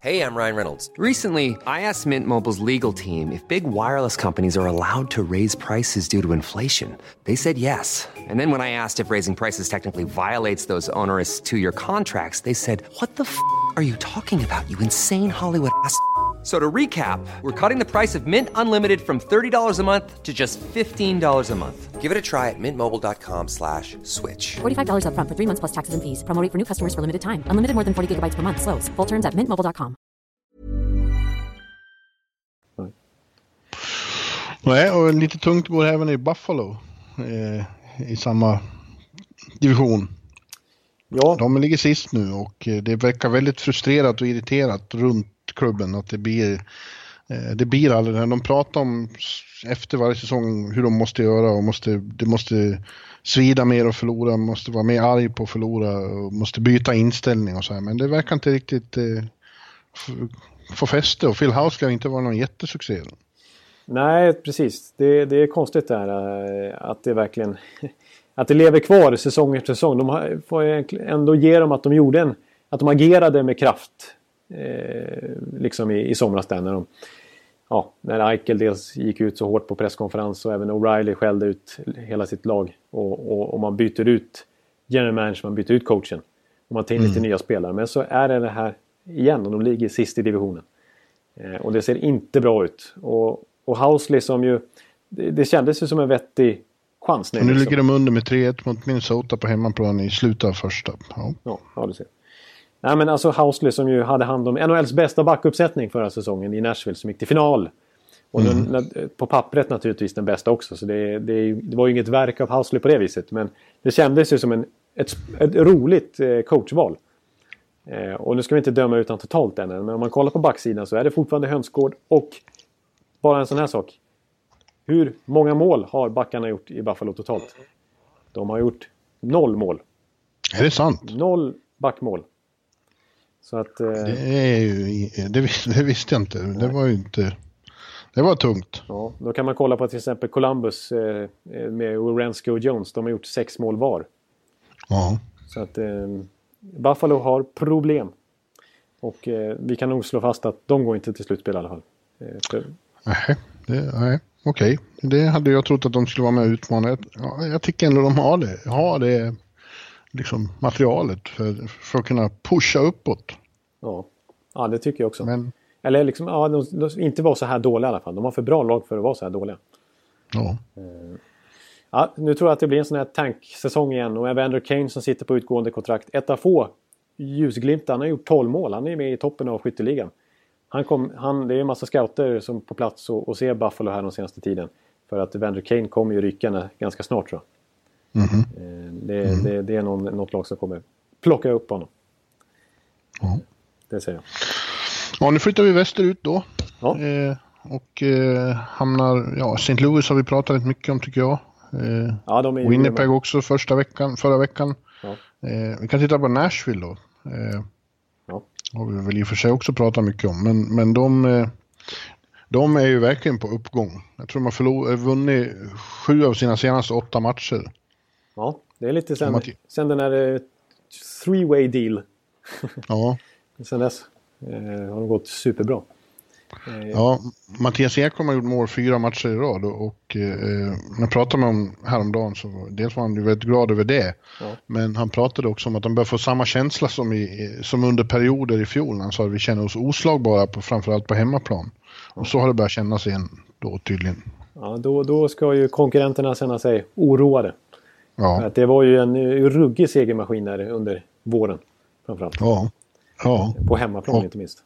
Hey, I'm Ryan Reynolds. Recently, I asked Mint Mobile's legal team if big wireless companies are allowed to raise prices due to inflation. They said yes. And then when I asked if raising prices technically violates those onerous two year contracts, they said, What the f are you talking about, you insane Hollywood ass? So to recap, we're cutting the price of Mint Unlimited from $30 a month to just $15 a month. Give it a try at mintmobile.com slash switch. $45 upfront for three months plus taxes and fees. Promo for new customers for limited time. Unlimited more than 40 gigabytes per month. Slows. Full terms at mintmobile.com. Nej, och lite tungt går även i Buffalo. Eh, I samma division. Ja, De ligger sist nu och eh, det verkar väldigt frustrerat och irriterat runt klubben att det blir eh, det blir aldrig det här. De pratar om efter varje säsong hur de måste göra och måste, det måste svida mer och förlora, måste vara mer arg på att förlora och måste byta inställning och så här. Men det verkar inte riktigt eh, få fäste och Phil House har inte vara någon jättesuccé. nej precis. Det, det är konstigt det här eh, att det verkligen att det lever kvar säsong efter säsong. De får egentligen ändå ge dem att de gjorde en, att de agerade med kraft liksom i, i somras där när de ja, när Eichel dels gick ut så hårt på presskonferens och även O'Reilly skällde ut hela sitt lag. Och, och, och man byter ut general manager, man byter ut coachen. Och man tar in lite nya spelare. Men så är det det här igen och de ligger sist i divisionen. Eh, och det ser inte bra ut. Och, och Housley som ju... Det, det kändes ju som en vettig chans nu. Och nu liksom. ligger de under med 3-1 mot Minnesota på hemmaplan i slutet av första. Ja. Ja, ja du ser. Nej men alltså Housley som ju hade hand om NHLs bästa backuppsättning förra säsongen i Nashville som gick till final. Och Mm. den, på pappret naturligtvis den bästa också. Så det, det, det var ju inget verk av Housley på det viset. Men det kändes ju som en, ett, ett roligt eh, coachval. Eh, och nu ska vi inte döma utan totalt än. Men om man kollar på backsidan så är det fortfarande hönsgård. Och bara en sån här sak. Hur många mål har backarna gjort i Buffalo totalt? De har gjort noll mål. Är det sant? Noll backmål. Så att... Eh, Det, är ju, det, vis- det visste jag inte. Det var ju inte... Det var tungt. ja, då kan man kolla på till exempel Columbus eh, eh, med Urensko och Jones. De har gjort sex mål var. Ja. Så att eh, Buffalo har problem. Och eh, vi kan nog slå fast att de går inte till slutspel i alla fall. Eh, för, Nej, det, nej. okej. Det hade jag trott att de skulle vara med och utmana. Jag, ja, jag tycker ändå de har det. Har det liksom materialet för, för att kunna pusha uppåt. ja. ja, det tycker jag också. Men Eller liksom, ja, de, de inte vara så här dåliga i alla fall. De har för bra lag för att vara så här dåliga. ja, Ja, nu tror jag att det blir en sån här tanksäsong igen och Evander Kane som sitter på utgående kontrakt. Ett av få ljusglimtar. Han har gjort 12 mål. Han är med i toppen av skytteligan. Han kom, han, det är en massa scouter som på plats och, och ser Buffalo här den senaste tiden. För att Evander Kane kommer ju ryka ganska snart tror jag. Eh, Det, det, det är någon, något lag som kommer plocka upp honom. Ja. Det säger jag. ja, nu flyttar vi västerut då. Ja. Eh, och eh, hamnar, ja, St. Louis har vi pratat rätt mycket om tycker jag. Eh, Ja, de är Winnipeg också första veckan, förra veckan. Ja. Eh, vi kan titta på Nashville då. Eh, Ja. har vi väl i och för sig också pratat mycket om. Men, men de, eh, de är ju verkligen på uppgång. Jag tror de har vunnit sju av sina senaste åtta matcher. Ja, det är lite sen, sen den här eh, three-way deal. Ja, Sen dess eh, har de gått superbra. Eh, ja Mattias Ekholm har gjort mål fyra matcher i rad och, och eh, när jag pratade med honom häromdagen så dels var han ju väldigt glad över det. Ja. Men han pratade också om att han börjar få samma känsla som, i, som under perioder i fjol. Han sa att vi känner oss oslagbara på, framförallt på hemmaplan. Och så har det börjat kännas igen då tydligen. Ja, då, då ska ju konkurrenterna känna sig oroade. Ja, Att det var ju en eh, ruggig segermaskin där under våren. Framförallt. ja, ja, På hemmaplan Ja. inte minst.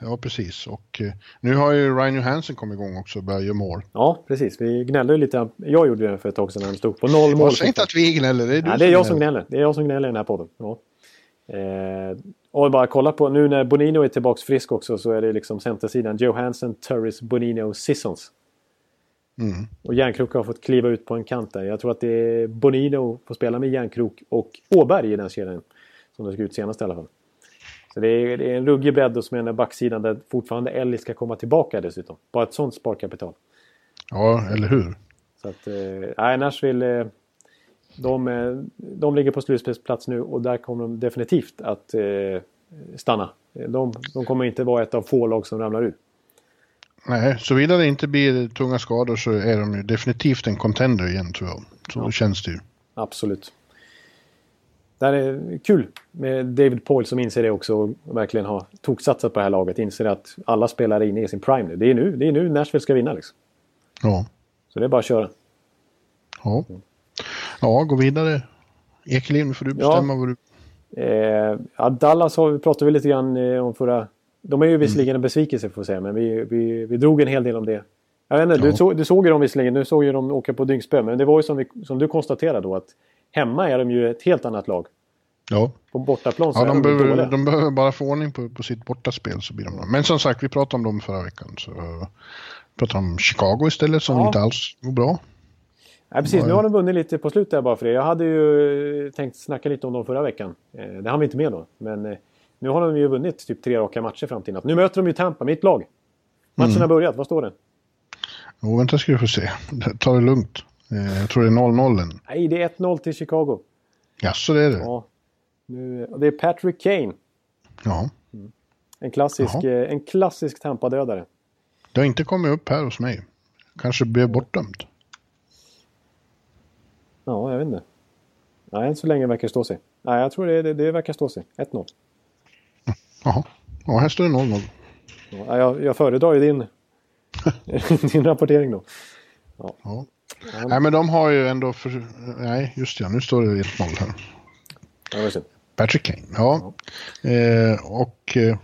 ja precis. Och eh, nu har ju Ryan Johansson kommit igång också och börjat göra mål. Ja, precis. Vi gnällde ju lite. Jag gjorde det för ett tag sedan när de stod på noll mål. Säger inte att vi gnäller, det är du Nej, det är jag som gnäller. Det är jag som gnäller i den här podden. Ja. Eh, och bara kolla på nu när Bonino är tillbaks frisk också så är det liksom centersidan Johansson, Turris, Bonino, Sissons. Mm. Och Järnkrok har fått kliva ut på en kant där. Jag tror att det är Bonino får spela med Järnkrok och Åberg i den kedjan. Som det såg ut senast i alla fall. Så det är, det är en ruggig bredd hos med den här backsidan där fortfarande Ellie ska komma tillbaka dessutom. Bara ett sånt sparkapital. Ja, eller hur? Så att, eh, Nashville, eh, de, eh, de ligger på slutspelsplats nu och där kommer de definitivt att eh, stanna De, de kommer inte vara ett av få lag som ramlar ut. Nej, såvida det inte blir tunga skador så är de ju definitivt en contender igen tror jag. Så ja. känns det ju. Absolut. Det här är kul med David Poyle som inser det också och verkligen har toksatsat på det här laget. Inser att alla spelare är inne i sin prime nu. Det är nu, det är nu Nashville ska vinna liksom. Ja. Så det är bara att köra. Ja. Ja, gå vidare. Ekelin, får du bestämma ja. vad du... Eh, ja, Dallas har, pratade vi lite grann eh, om förra... De är ju visserligen en besvikelse får jag säga, men vi, vi, vi drog en hel del om det. Jag vet inte, ja. du, så, du såg ju dem visserligen, nu såg ju dem åka på dyngspö, men det var ju som, vi, som du konstaterade då att hemma är de ju ett helt annat lag. Ja. På bortaplan så ja, de, är behöver, de behöver bara få ordning på, på sitt bortaspel så blir de bra. Men som sagt, vi pratade om dem förra veckan. Så, uh, pratade om Chicago istället som Ja. inte alls går bra. Nej, precis. Nu har de vunnit lite på slutet bara för det. Jag hade ju tänkt snacka lite om dem förra veckan. Eh, det hann vi inte med då. Men eh, nu har de ju vunnit typ tre raka matcher fram till. Nu möter de ju Tampa, mitt lag. Matchen Mm. har börjat. Vad står det? Jo, vänta ska du få se. Ta det lugnt. Eh, jag tror det är 0-0 än. Nej, det är 1-0 till Chicago. Jaså, det är det? Ja. Nu, det är Patrick Kane. Ja. En klassisk, Jaha. eh, en klassisk Tampa-dödare. Det har inte kommit upp här hos mig. Kanske blev bortdömt. Ja, jag vet inte. Nej, än så länge verkar det stå sig. Nej, jag tror det, det, det verkar stå sig. 1-0. Jaha. Ja, här står det 0-0. Ja, jag, jag föredrar ju din, din rapportering då. Ja. Nej, men de har ju ändå... För... Nej, just det. Nu står det 1-0 här. Ja. Patrick Kane, ja. Eh, och, eh,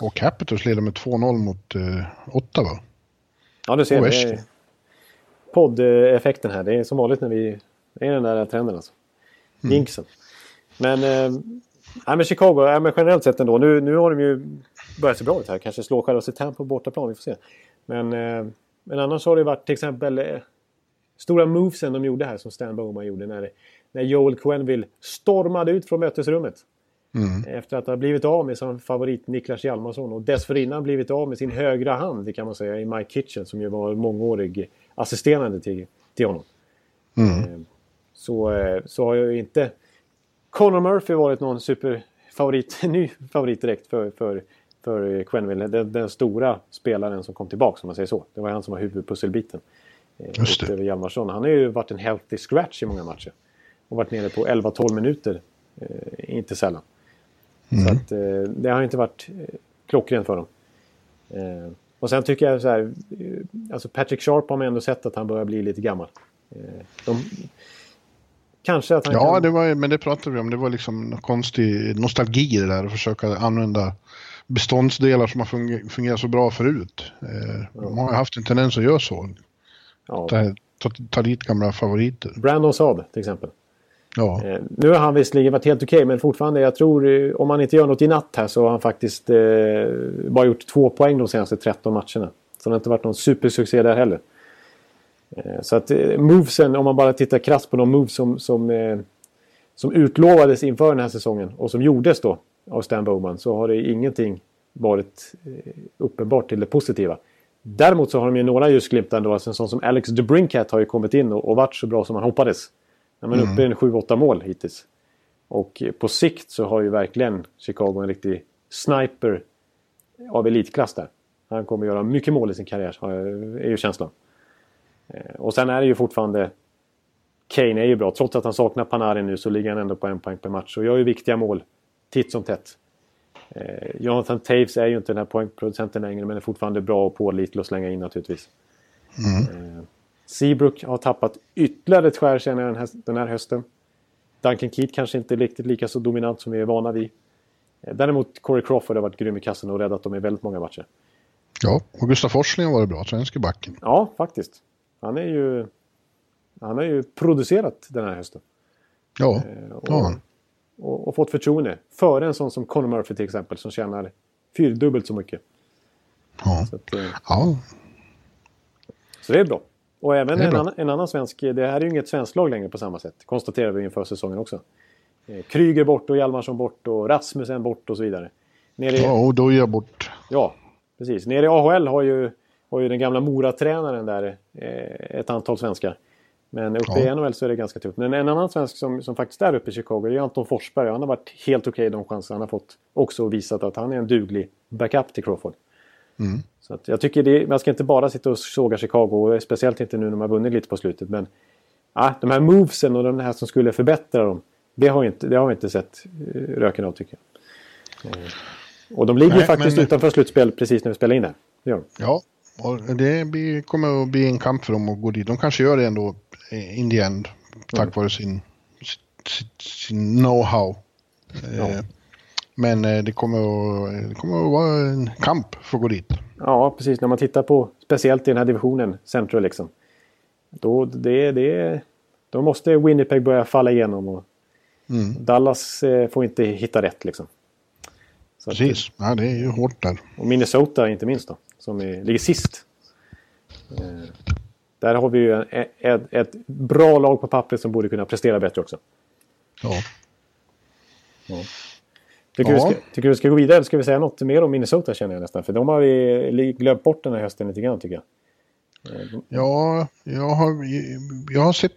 och Capitals leder med 2-0 mot eh, Ottawa. Ja, du ser. Och Det podd-effekten här. Det är som vanligt när vi... Det är den där trenden alltså. Mm. Jinxen. Men... Eh, nej, men Chicago, nej, men generellt sett ändå. Nu, nu har de ju börjat se bra ut här. Kanske slå själva sig Tampa på bortaplan. Vi får se. Men, eh, men annars har det varit till exempel... Eh, stora movesen de gjorde här som Stan Bowman gjorde när, när Joel Quenneville stormade ut från mötesrummet. Efter att ha blivit av med sin favorit Niklas Hjalmarsson och dessförinnan blivit av med sin högra hand kan man säga i Mike Kitchen som ju var mångårig assisterande till, till honom. Eh, Så, eh, så har ju inte Conor Murphy varit någon superfavorit, ny favorit direkt för, för, för Quenneville. Den, den stora spelaren som kom tillbaka om man säger så. Det var han som var huvudpusselbiten. eh, Just det. Hjalmarsson. Han har ju varit en healthy scratch i många matcher. Och varit nere på 11-12 minuter. Eh, inte sällan. Så att, eh, det har inte varit eh, klockrent för dem. Eh, och sen tycker jag så här. Eh, alltså Patrick Sharp har man ändå sett att han börjar bli lite gammal. De, kanske att han Ja, kan... det var, men det pratade vi om. Det var liksom konstig nostalgi i det där att försöka använda beståndsdelar som har funger- fungerat så bra förut. Eh, de har haft en tendens att göra så. ja. Ta, ta, ta dit gamla favoriter. Brandon Saab till exempel. Ja, Eh, nu har han visserligen varit helt okej, men fortfarande, jag tror eh, om han inte gör något i natt här så har han faktiskt eh, bara gjort två poäng de senaste 13 matcherna. Så det har inte varit någon supersuccé där heller. Eh, så att eh, movesen, om man bara tittar krasst på de moves som, som, eh, som utlovades inför den här säsongen och som gjordes då av Stan Bowman så har det ingenting varit uppenbart till det positiva. Däremot så har de ju några ljusglimtar då. Alltså en sån som Alex DeBrincat har ju kommit in och, och varit så bra som man hoppades. Ja, men uppe i en 7-8 mål hittills. Och på sikt så har ju verkligen Chicago en riktig sniper av elitklass där. Han kommer göra mycket mål i sin karriär, är ju känslan. Eh, Och sen är det ju fortfarande... Kane är ju bra. Trots att han saknar Panarin nu så ligger han ändå på en poäng per match. Och gör ju viktiga mål titt som tätt. Eh, Jonathan Taves är ju inte den här poängproducenten längre men är fortfarande bra och pålitlig att slänga in naturligtvis. Eh, Seabrook har tappat ytterligare ett skär senare den här, den här hösten. Duncan Keat kanske inte är riktigt lika så dominant som vi är vana vid. Eh, Däremot Corey Crawford har varit grym i kassen och räddat dem i väldigt många matcher. ja. och Gustaf Forsling har varit bra, svenske backen. Ja, faktiskt. Han är ju... Han har ju producerat den här hösten. Ja, Eh, och, ja. och, och fått förtroende. Före en sån som Conor Murphy till exempel som tjänar fyrdubbelt så mycket. ja. Så, att, eh, ja. så det är bra. Och även en, annan, en annan svensk, det här är ju inget svenskt lag längre på samma sätt. Konstaterade vi inför säsongen också. Eh, Kryger bort och Hjalmarsson bort och Rasmussen bort och så vidare. Nere i, ja och då är jag bort. Ja, precis. Nere i AHL har ju, har ju den gamla Mora-tränaren där eh, ett antal svenskar. Men uppe Ja. i NHL så är det ganska tufft. Men en annan svensk som, som faktiskt är uppe i Chicago det är Anton Forsberg. Han har varit helt okej de chanser han har fått. Också visat att han är en duglig backup till Crawford. Mm. Så att jag tycker det, man ska inte bara sitta och såga Chicago. Speciellt inte nu när de har vunnit lite på slutet. Men ja, de här movesen och de här som skulle förbättra dem. Det har, inte, det har vi inte sett eh, röken av tycker jag. Eh, Och de ligger Nej, faktiskt men- utanför slutspel precis när vi spelar in det. Det gör de. Ja, och det blir, kommer att bli en kamp för dem att gå dit. De kanske gör det ändå eh, in the end. Tack Mm. vare sin, sin, sin know-how. Eh, Men eh, det kommer, att, det kommer att vara en kamp för att gå dit. Ja, precis. När man tittar på, speciellt i den här divisionen, Central liksom. Då, det, det, då måste Winnipeg börja falla igenom. Och Mm. Dallas får inte hitta rätt liksom. Så att- Precis, ja, det är ju hårt där. och Minnesota inte minst då, som är, ligger sist. Eh, där har vi ju ett, ett, bra lag på pappret som borde kunna prestera bättre också. Ja. Tycker, Ja. du, ska, tycker du vi ska gå vidare? Eller ska vi säga något mer om Minnesota känner jag nästan? För de har vi glömt bort den här hösten lite grann tycker jag. Ja, jag har, jag har sett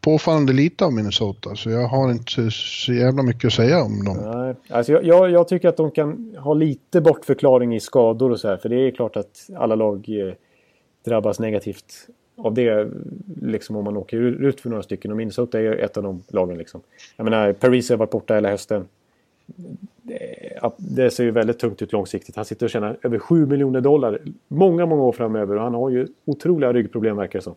påfallande lite av Minnesota så jag har inte så jävla mycket att säga om dem. Nej, alltså jag, jag, jag tycker att de kan ha lite bortförklaring i skador och så här. För det är klart att alla lag eh, drabbas negativt av det. Liksom om man åker ut för några stycken. Och Minnesota är ett av de lagen. Liksom. Jag menar, Paris har varit borta hela hösten. Det, det ser ju väldigt tungt ut långsiktigt. Han sitter och tjänar över 7 miljoner dollar många, många år framöver. Och han har ju otroliga ryggproblem verkar det som.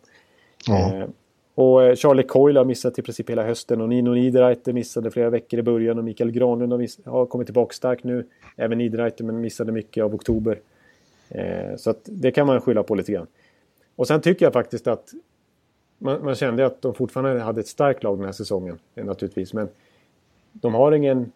Ja. Eh, och eh, Charlie Coyle har missat i princip hela hösten och Nino Niederreiter missade flera veckor i början och Mikael Granlund har, miss- har kommit tillbaka starkt nu. Även Niederreiter men missade mycket av oktober. Eh, så att det kan man skylla på lite grann. Och sen tycker jag faktiskt att man, man kände att de fortfarande hade ett starkt lag den här säsongen eh, naturligtvis. Men de har ingen...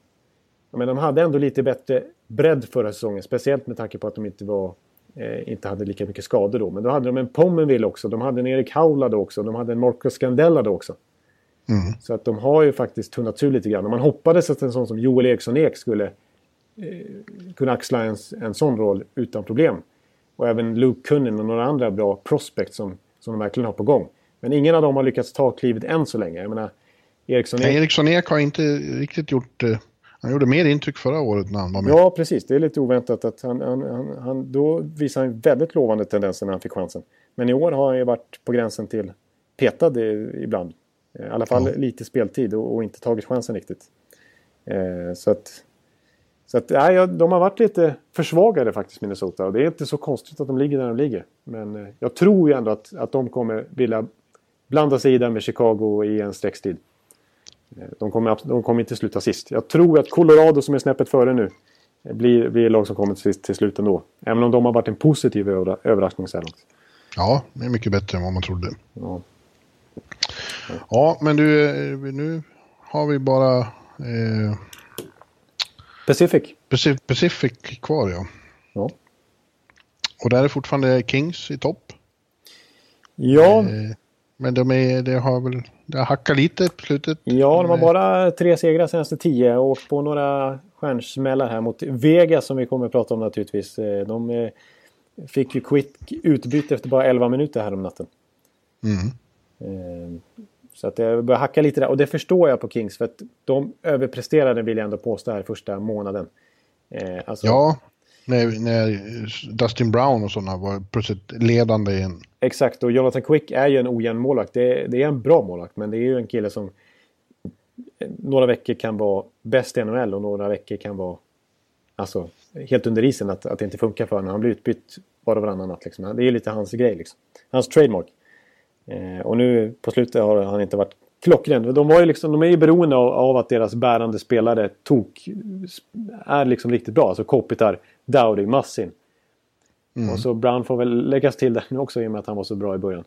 Men de hade ändå lite bättre bredd förra säsongen. Speciellt med tanke på att de inte var eh, inte hade lika mycket skador då. Men då hade de en Pommenville också. De hade en Erik Haula då också. De hade en Marcus Scandella då också. Mm. Så att de har ju faktiskt tunnats ur lite grann. Och man hoppades att en sån som Joel Eriksson Ek skulle eh, kunna axla en, en sån roll utan problem. Och även Luke Kunnin och några andra bra prospects som, som de verkligen har på gång. Men ingen av dem har lyckats ta klivet än så länge. Jag menar, Eriksson Nej, Ek... Eriksson Ek har inte riktigt gjort... eh, Han gjorde mer intryck förra året när han var med. Ja, precis. Det är lite oväntat att han, han, han, han då visar han väldigt lovande tendenser när han fick chansen. Men i år har han ju varit på gränsen till petad ibland. Eh, I alla fall Ja. lite speltid och, och inte tagit chansen riktigt. Eh, så att, så att nej, de har varit lite försvagade faktiskt Minnesota. Och det är inte så konstigt att de ligger där de ligger. Men eh, jag tror ju ändå att, att de kommer vilja blanda sig i där med Chicago i en sträckstid. Eh, De kommer, de kommer inte sluta sist. Jag tror att Colorado som är snäppet före nu blir, blir lag som kommer till, till slut ändå. Även om de har varit en positiv övra, överraskning så här långt. Ja, det är mycket bättre än vad man trodde. Ja. Ja, men du, eh, nu har vi bara eh, Pacific. Pacific, Pacific kvar, ja. Ja. Och där är fortfarande Kings i topp. Ja, Eh, Men de är, det har väl det har hackat lite på slutet. ja, de har bara tre segrar senaste tio och åkt på några stjärnsmällar här mot Vegas som vi kommer att prata om naturligtvis. Eh, De eh, fick ju quick utbyte efter bara 11 minuter här om natten. Mm. Eh, Så att det börjar hacka lite där. Och det förstår jag på Kings för att de överpresterade vill jag ändå påstå här första månaden. Eh, Alltså, Ja, när, när Dustin Brown och sådana var plötsligt ledande i en... Exakt, och Jonathan Quick är ju en ojämn målvakt. Det, det är en bra målvakt, men det är ju en kille som några veckor kan vara bäst i NHL och några veckor kan vara alltså, helt under isen att, att det inte funkar för honom. Han blir utbytt var och varannan natt. Liksom. Det är lite hans grej, liksom. hans trademark. Eh, och nu på slutet har han inte varit klockren. De, var ju liksom, de är ju beroende av, av att deras bärande spelare tok är liksom riktigt bra. Alltså Kopitar, Dowdy, Massin. Och så Brown får väl läggas till där nu också i och med att han var så bra i början.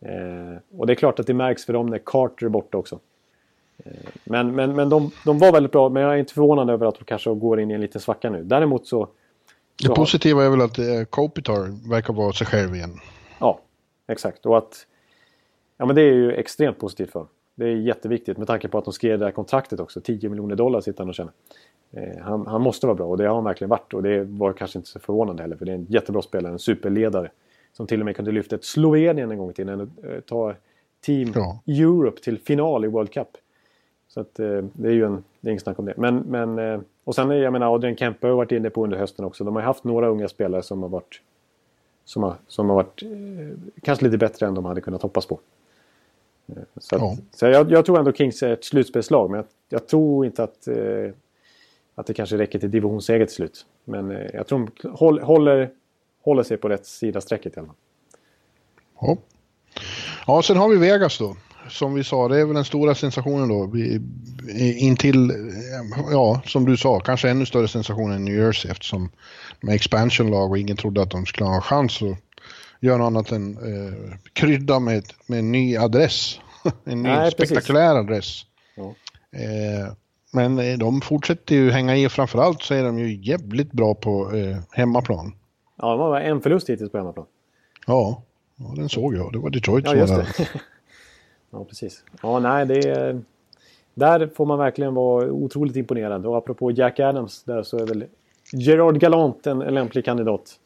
Eh, och det är klart att det märks för dem när Carter är borta också. Eh, men men, men de, de var väldigt bra, men jag är inte förvånad över att de kanske går in i en liten svacka nu. Däremot så... Det så positiva är väl att eh, Kopitar verkar vara sig själv igen. Ja, exakt. Och att... Ja, men det är ju extremt positivt för dem. Det är jätteviktigt med tanke på att de skrev det här kontraktet också. 10 miljoner dollar sitter han och tjänar. Eh, han, han måste vara bra och det har han verkligen varit. Och det var kanske inte så förvånande heller för det är en jättebra spelare, en superledare. Som till och med kunde lyfta ett Slovenien en gång i tiden. Eh, Ta Team Ja. Europe till final i World Cup. Så att, eh, det är ju en, det är inget snack om det. Men, men, och sen, är- jag menar, Adrian Kempe har varit inne på under hösten också. De har haft några unga spelare som har varit, som har, som har varit kanske lite bättre än de hade kunnat hoppas på. Så, att, Ja. så jag, jag tror ändå Kings är ett slutspelslag, men jag, jag tror inte att, eh, att det kanske räcker till divisionsseger till slut. Men eh, jag tror de håll, håller, håller sig på rätt sida strecket i alla fall. Ja. ja, sen har vi Vegas då. Som vi sa, det är väl den stora sensationen då. Intill, eh, ja, som du sa, kanske ännu större sensation än New Jersey eftersom med expansion-lag och ingen trodde att de skulle ha en chans att göra något annat än eh, krydda med, med en ny adress. en ny Nej, precis. spektakulär adress. Ja. Eh, men eh, de fortsätter ju hänga i och framförallt så är de ju jävligt bra på eh, hemmaplan. Ja, de har bara en förlust hittills på hemmaplan. Ja, ja, den såg jag. Det var Detroit Ja, som var just där. ja, precis. Ja, nej, det är... Där får man verkligen vara otroligt imponerad. Och apropå Jack Adams, där så är väl Gerard Gallant en, en lämplig kandidat.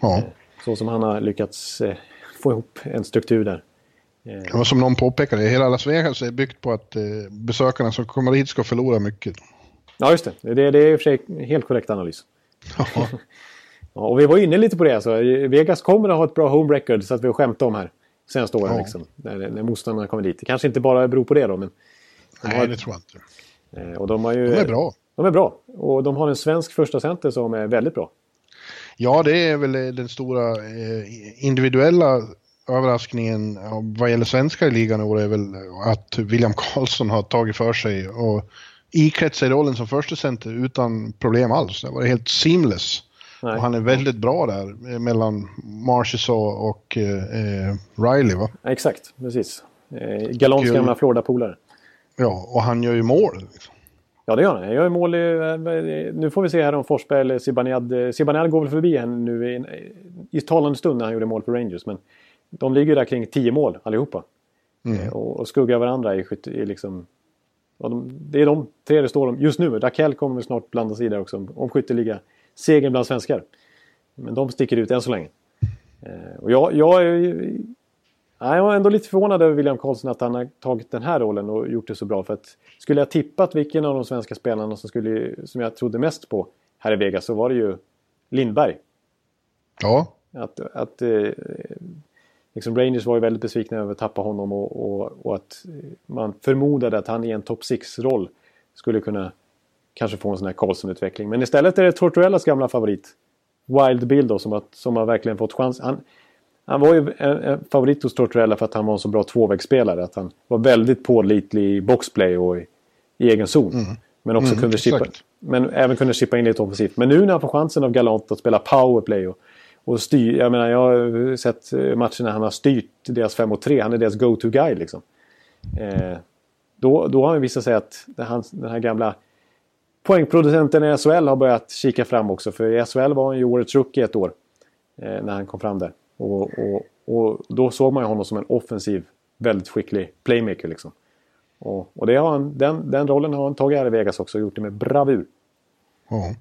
Ja. Så som han har lyckats eh, få ihop en struktur där. Var som någon påpekade, hela Las Vegas är byggt på att eh, besökarna som kommer hit ska förlora mycket. Ja, just det. Det, det är i och för sig helt korrekt analys. Ja, Ja, och vi var inne lite på det. Alltså. Vegas kommer att ha ett bra home record så att vi har skämt om här. Senaste åren Ja. liksom. När, när motståndarna kommer dit. Det kanske inte bara beror på det då. Men, nej, det tror jag inte. eh, och de, har ju, De är bra. De är bra. Och de har en svensk första center som är väldigt bra. Ja, det är väl den stora eh, individuella överraskningen vad gäller svenska i ligan i år är väl att William Karlsson har tagit för sig och iklätt sig rollen som första center utan problem alls. Det var helt seamless. Nej. Och han är väldigt bra där eh, mellan Marchessault och eh, eh, Riley va? Exakt, precis. Eh, Galants Och- gamla Florida-polare. Ja, och han gör ju mål. Liksom. Ja, det gör han. Jag gör mål i, eh, Nu får vi se här om Forsberg eller Zibanejad. eh, Zibanejad går väl förbi henne nu i, i talande stund när han gjorde mål för Rangers. Men de ligger där kring 10 mål allihopa. Eh, Och, och skuggar varandra i, i liksom... De, det är de tre det står om just nu. Rakell kommer snart blanda sig i där också om, skytteliga segern bland svenskar. Men de sticker ut än så länge. Och jag, jag är jag var ändå lite förvånad över William Karlsson att han har tagit den här rollen och gjort det så bra. För att skulle jag tippat vilken av de svenska spelarna som, skulle, som jag trodde mest på här i Vegas så var det ju Lindberg. Ja, Att, att eh, liksom Rangers var ju väldigt besvikna över att tappa honom och, och, och att man förmodade att han i en top 6-roll skulle kunna kanske få en sån här Karlsson-utveckling. Men istället är det Tortorellas gamla favorit Wild Bill då som har, som har verkligen fått chans. Han, han var ju en, favorit hos Tortorella för att han var en så bra tvåvägsspelare. Att han var väldigt pålitlig i boxplay och i, i egen zon. Men också Mm, kunde chippa, men även kunde chippa in lite offensivt. Men nu när han får chansen av Galant att spela powerplay och, och styr. Jag menar jag har sett matcher när han har styrt deras 5 mot 3. Han är deras go-to guy liksom. Eh, då, då har han visat sig att han, den här gamla poängproducenten i SHL har börjat kika fram också. För i SHL var han ju årets rookie ett år. Eh, när han kom fram där. Och, och, och då såg man ju honom som en offensiv, väldigt skicklig playmaker liksom. Och, och det har han, den, den rollen har han tagit här i Vegas också och gjort det med bravur. ja.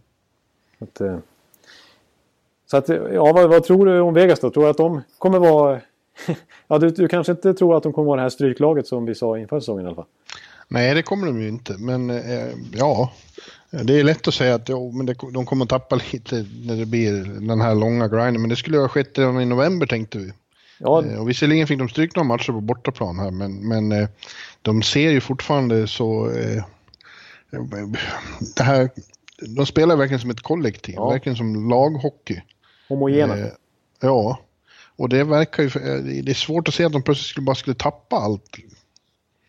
Att, eh, så att, ja, vad, vad tror du om Vegas då? Tror du att de kommer vara... ja, du, du kanske inte tror att de kommer vara det här stryklaget som vi sa inför säsongen i alla fall? Nej, det kommer de ju inte. Men eh, ja, det är lätt att säga att jo, men det, de kommer att tappa lite när det blir den här långa grinden. Men det skulle ha skett redan i november tänkte vi. Ja, Eh, Och visserligen fick de stryk några matcher på bortaplan här, men, men eh, de ser ju fortfarande så... Eh, det här, de spelar verkligen som ett kollektiv, Ja. verkligen som laghockey. homogena. Eh, ja, och det verkar ju... eh, Det är svårt att se att de plötsligt skulle, bara skulle tappa allt.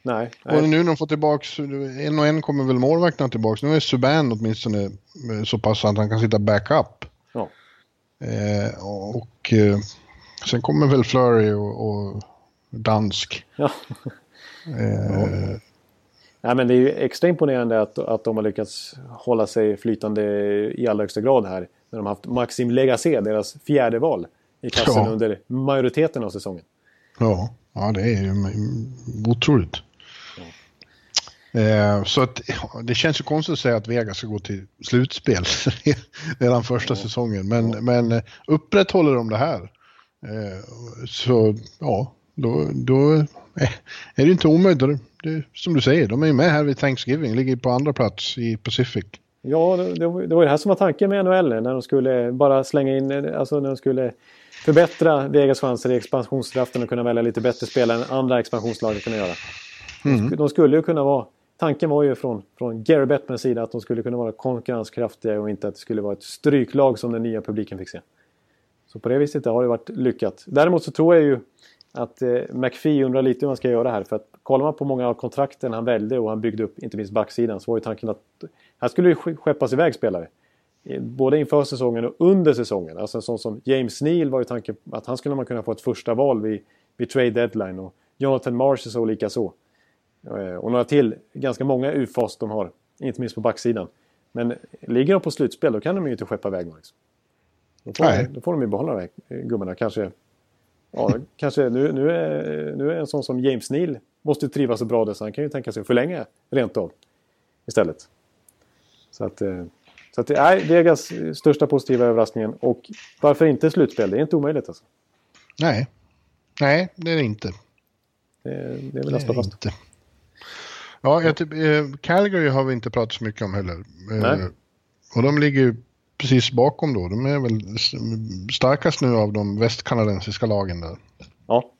Nej, Och nej. nu när de får tillbaks, en och en kommer väl målvakterna tillbaks. Nu är Subban åtminstone eh, så pass att han kan sitta backup. Ja. Eh, och eh, sen kommer väl Flurry och, och Dansk. Ja. Eh, Nej, men det är ju extra imponerande att, att de har lyckats hålla sig flytande i allra högsta grad här. När de har haft Maxim Legacé, deras fjärde val i kassen Ja. under majoriteten av säsongen. ja, ja, det är ju otroligt. Eh, så att, det känns ju konstigt att säga att Vegas ska gå till slutspel redan första säsongen. Men, men eh, upprätthåller de det här eh, så ja, då, då är det inte omöjligt. Det, det, som du säger, de är ju med här vid Thanksgiving, ligger på andra plats i Pacific. Ja, det, det, var det här som var tanken med NHL när de skulle bara slänga in, alltså när de skulle förbättra Vegas chanser i expansionskraften och kunna välja lite bättre spelare än andra expansionslag kunna göra. Mm. De skulle ju kunna vara, tanken var ju från, från Gary Bettmans sida att de skulle kunna vara konkurrenskraftiga och inte att det skulle vara ett stryklag som den nya publiken fick se. Så på det viset har det varit lyckat. Däremot så tror jag ju att eh, McPhee undrar lite hur man ska göra här. För att kollar man på många av kontrakten han välde och han byggde upp, inte minst backsidan, så var ju tanken att här skulle det skeppas iväg spelare. Eh, både inför säsongen och under säsongen. Alltså en sån som James Neal var ju tanken att han skulle man kunna få ett första val vid, vid trade deadline. Och Jonathan Marsh så likaså. Eh, och några till, ganska många UFAs de har. Inte minst på backsidan. Men ligger de på slutspel då kan de ju inte skeppa iväg någon. Liksom. Då, får, då får de ju behålla de här gubbarna. Kanske, ja, kanske nu, nu, är, nu är en sån som James Neal måste trivas så bra där så han kan ju tänka sig att förlänga rent av. Istället. Så att, eh, så att det är Vegas största positiva överraskningen. Och varför inte slutspel? Det är inte omöjligt alltså. Nej, nej det är det inte. Det, det är väl slå fast. Inte. Ja, jag typ, eh, Calgary har vi inte pratat så mycket om heller. Eh, och de ligger precis bakom då. De är väl starkast nu av de västkanadensiska lagen där. Ja.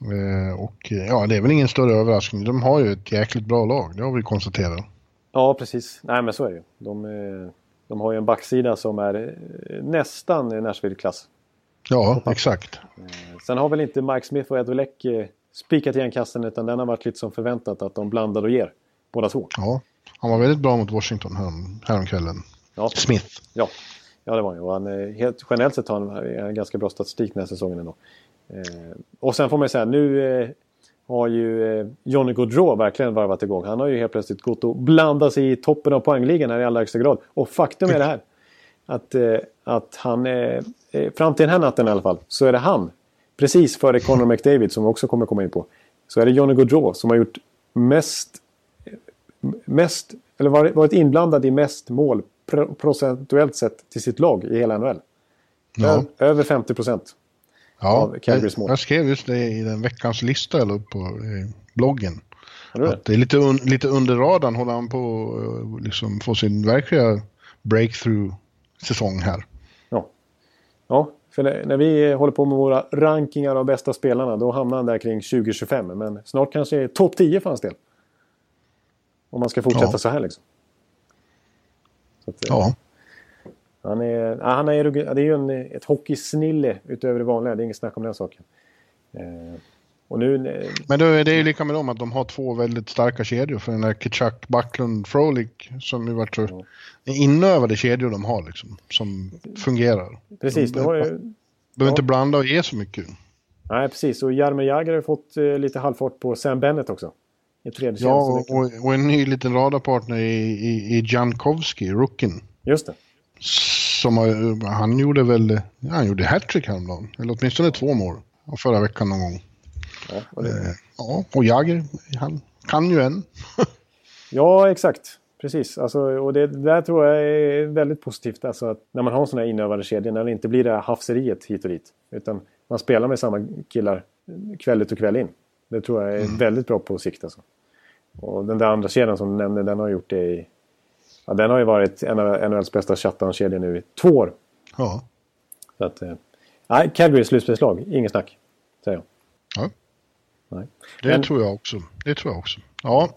Eh, och ja, det är väl ingen större överraskning. De har ju ett jäkligt bra lag, det har vi konstaterat. Ja, precis. Nej, men så är det ju. De, eh, de har ju en backsida som är eh, nästan Nashville-klass. Ja, exakt. Eh, sen har väl inte Mike Smith och Ed Olek spikat igen kassen utan den har varit lite som förväntat att de blandar och ger. Båda två. Ja, han var väldigt bra mot Washington härom, häromkvällen. Ja. Smith. Ja. ja, det var han ju. Han, helt, generellt sett har han en ganska bra statistik den här säsongen ändå. Eh, och sen får man ju säga nu eh, har ju eh, Johnny Gaudreau verkligen varvat igång. Han har ju helt plötsligt gått och blandat sig i toppen av poängligan här i allra högsta grad. Och faktum är det här. Att, eh, att han, eh, fram till den här natten i alla fall, så är det han. Precis före Conor McDavid som vi också kommer komma in på. Så är det Johnny Gaudreau som har gjort mest, mest eller varit inblandad i mest mål procentuellt sett till sitt lag i hela NHL. Ja. Över 50 procent. Ja, jag, jag, skrev just det i den veckans lista jag upp på eh, bloggen. Det? Att det är lite, un, lite under radarn håller han på att eh, liksom få sin verkliga breakthrough-säsong här. Ja. ja, för när, när vi håller på med våra rankingar av bästa spelarna då hamnar han där kring 20-25. Men snart kanske topp 10 för hans del. Om man ska fortsätta ja. så här liksom. Så att, ja. Han är, han är, det är ju en, ett hockeysnille utöver det vanliga. Det är inget snack om den saken. Eh, och nu, Men det, det är ju lika med dem att de har två väldigt starka kedjor. För den där Kitchak, Backlund, Frolik som ju varit så ja. inövade kedjor de har liksom. Som fungerar. Precis. De, de ju, behöver inte blanda och ge så mycket. Nej, precis. Och Jaromir Jagr har fått eh, lite halvfart på Sam Bennett också. I tredje ja, och, och, en ny liten radarpartner i, i, i Jankowski, rookien. Just det. Som han gjorde väl, ja, han gjorde hattrick häromdagen. Eller åtminstone två mål. Förra veckan någon gång. Ja, och, det... eh, ja, och Jagr, han kan ju en. ja, exakt. Precis, alltså, och det, där tror jag är väldigt positivt. Alltså att när man har sådana här inövade kedjor, när det inte blir det här hafseriet hit och dit. Utan man spelar med samma killar kväll ut och kväll in. Det tror jag är mm. väldigt bra på sikt. Alltså. Och den där andra kedjan som du nämnde, den har gjort det i Ja, den har ju varit en av NHLs bästa shutdown-kedjor nu i två år. Ja. Så att, eh, nej, Calgary slutspelslag, inget snack. Säger jag. Ja. Nej. Det men, tror jag också. Det tror jag också. Ja,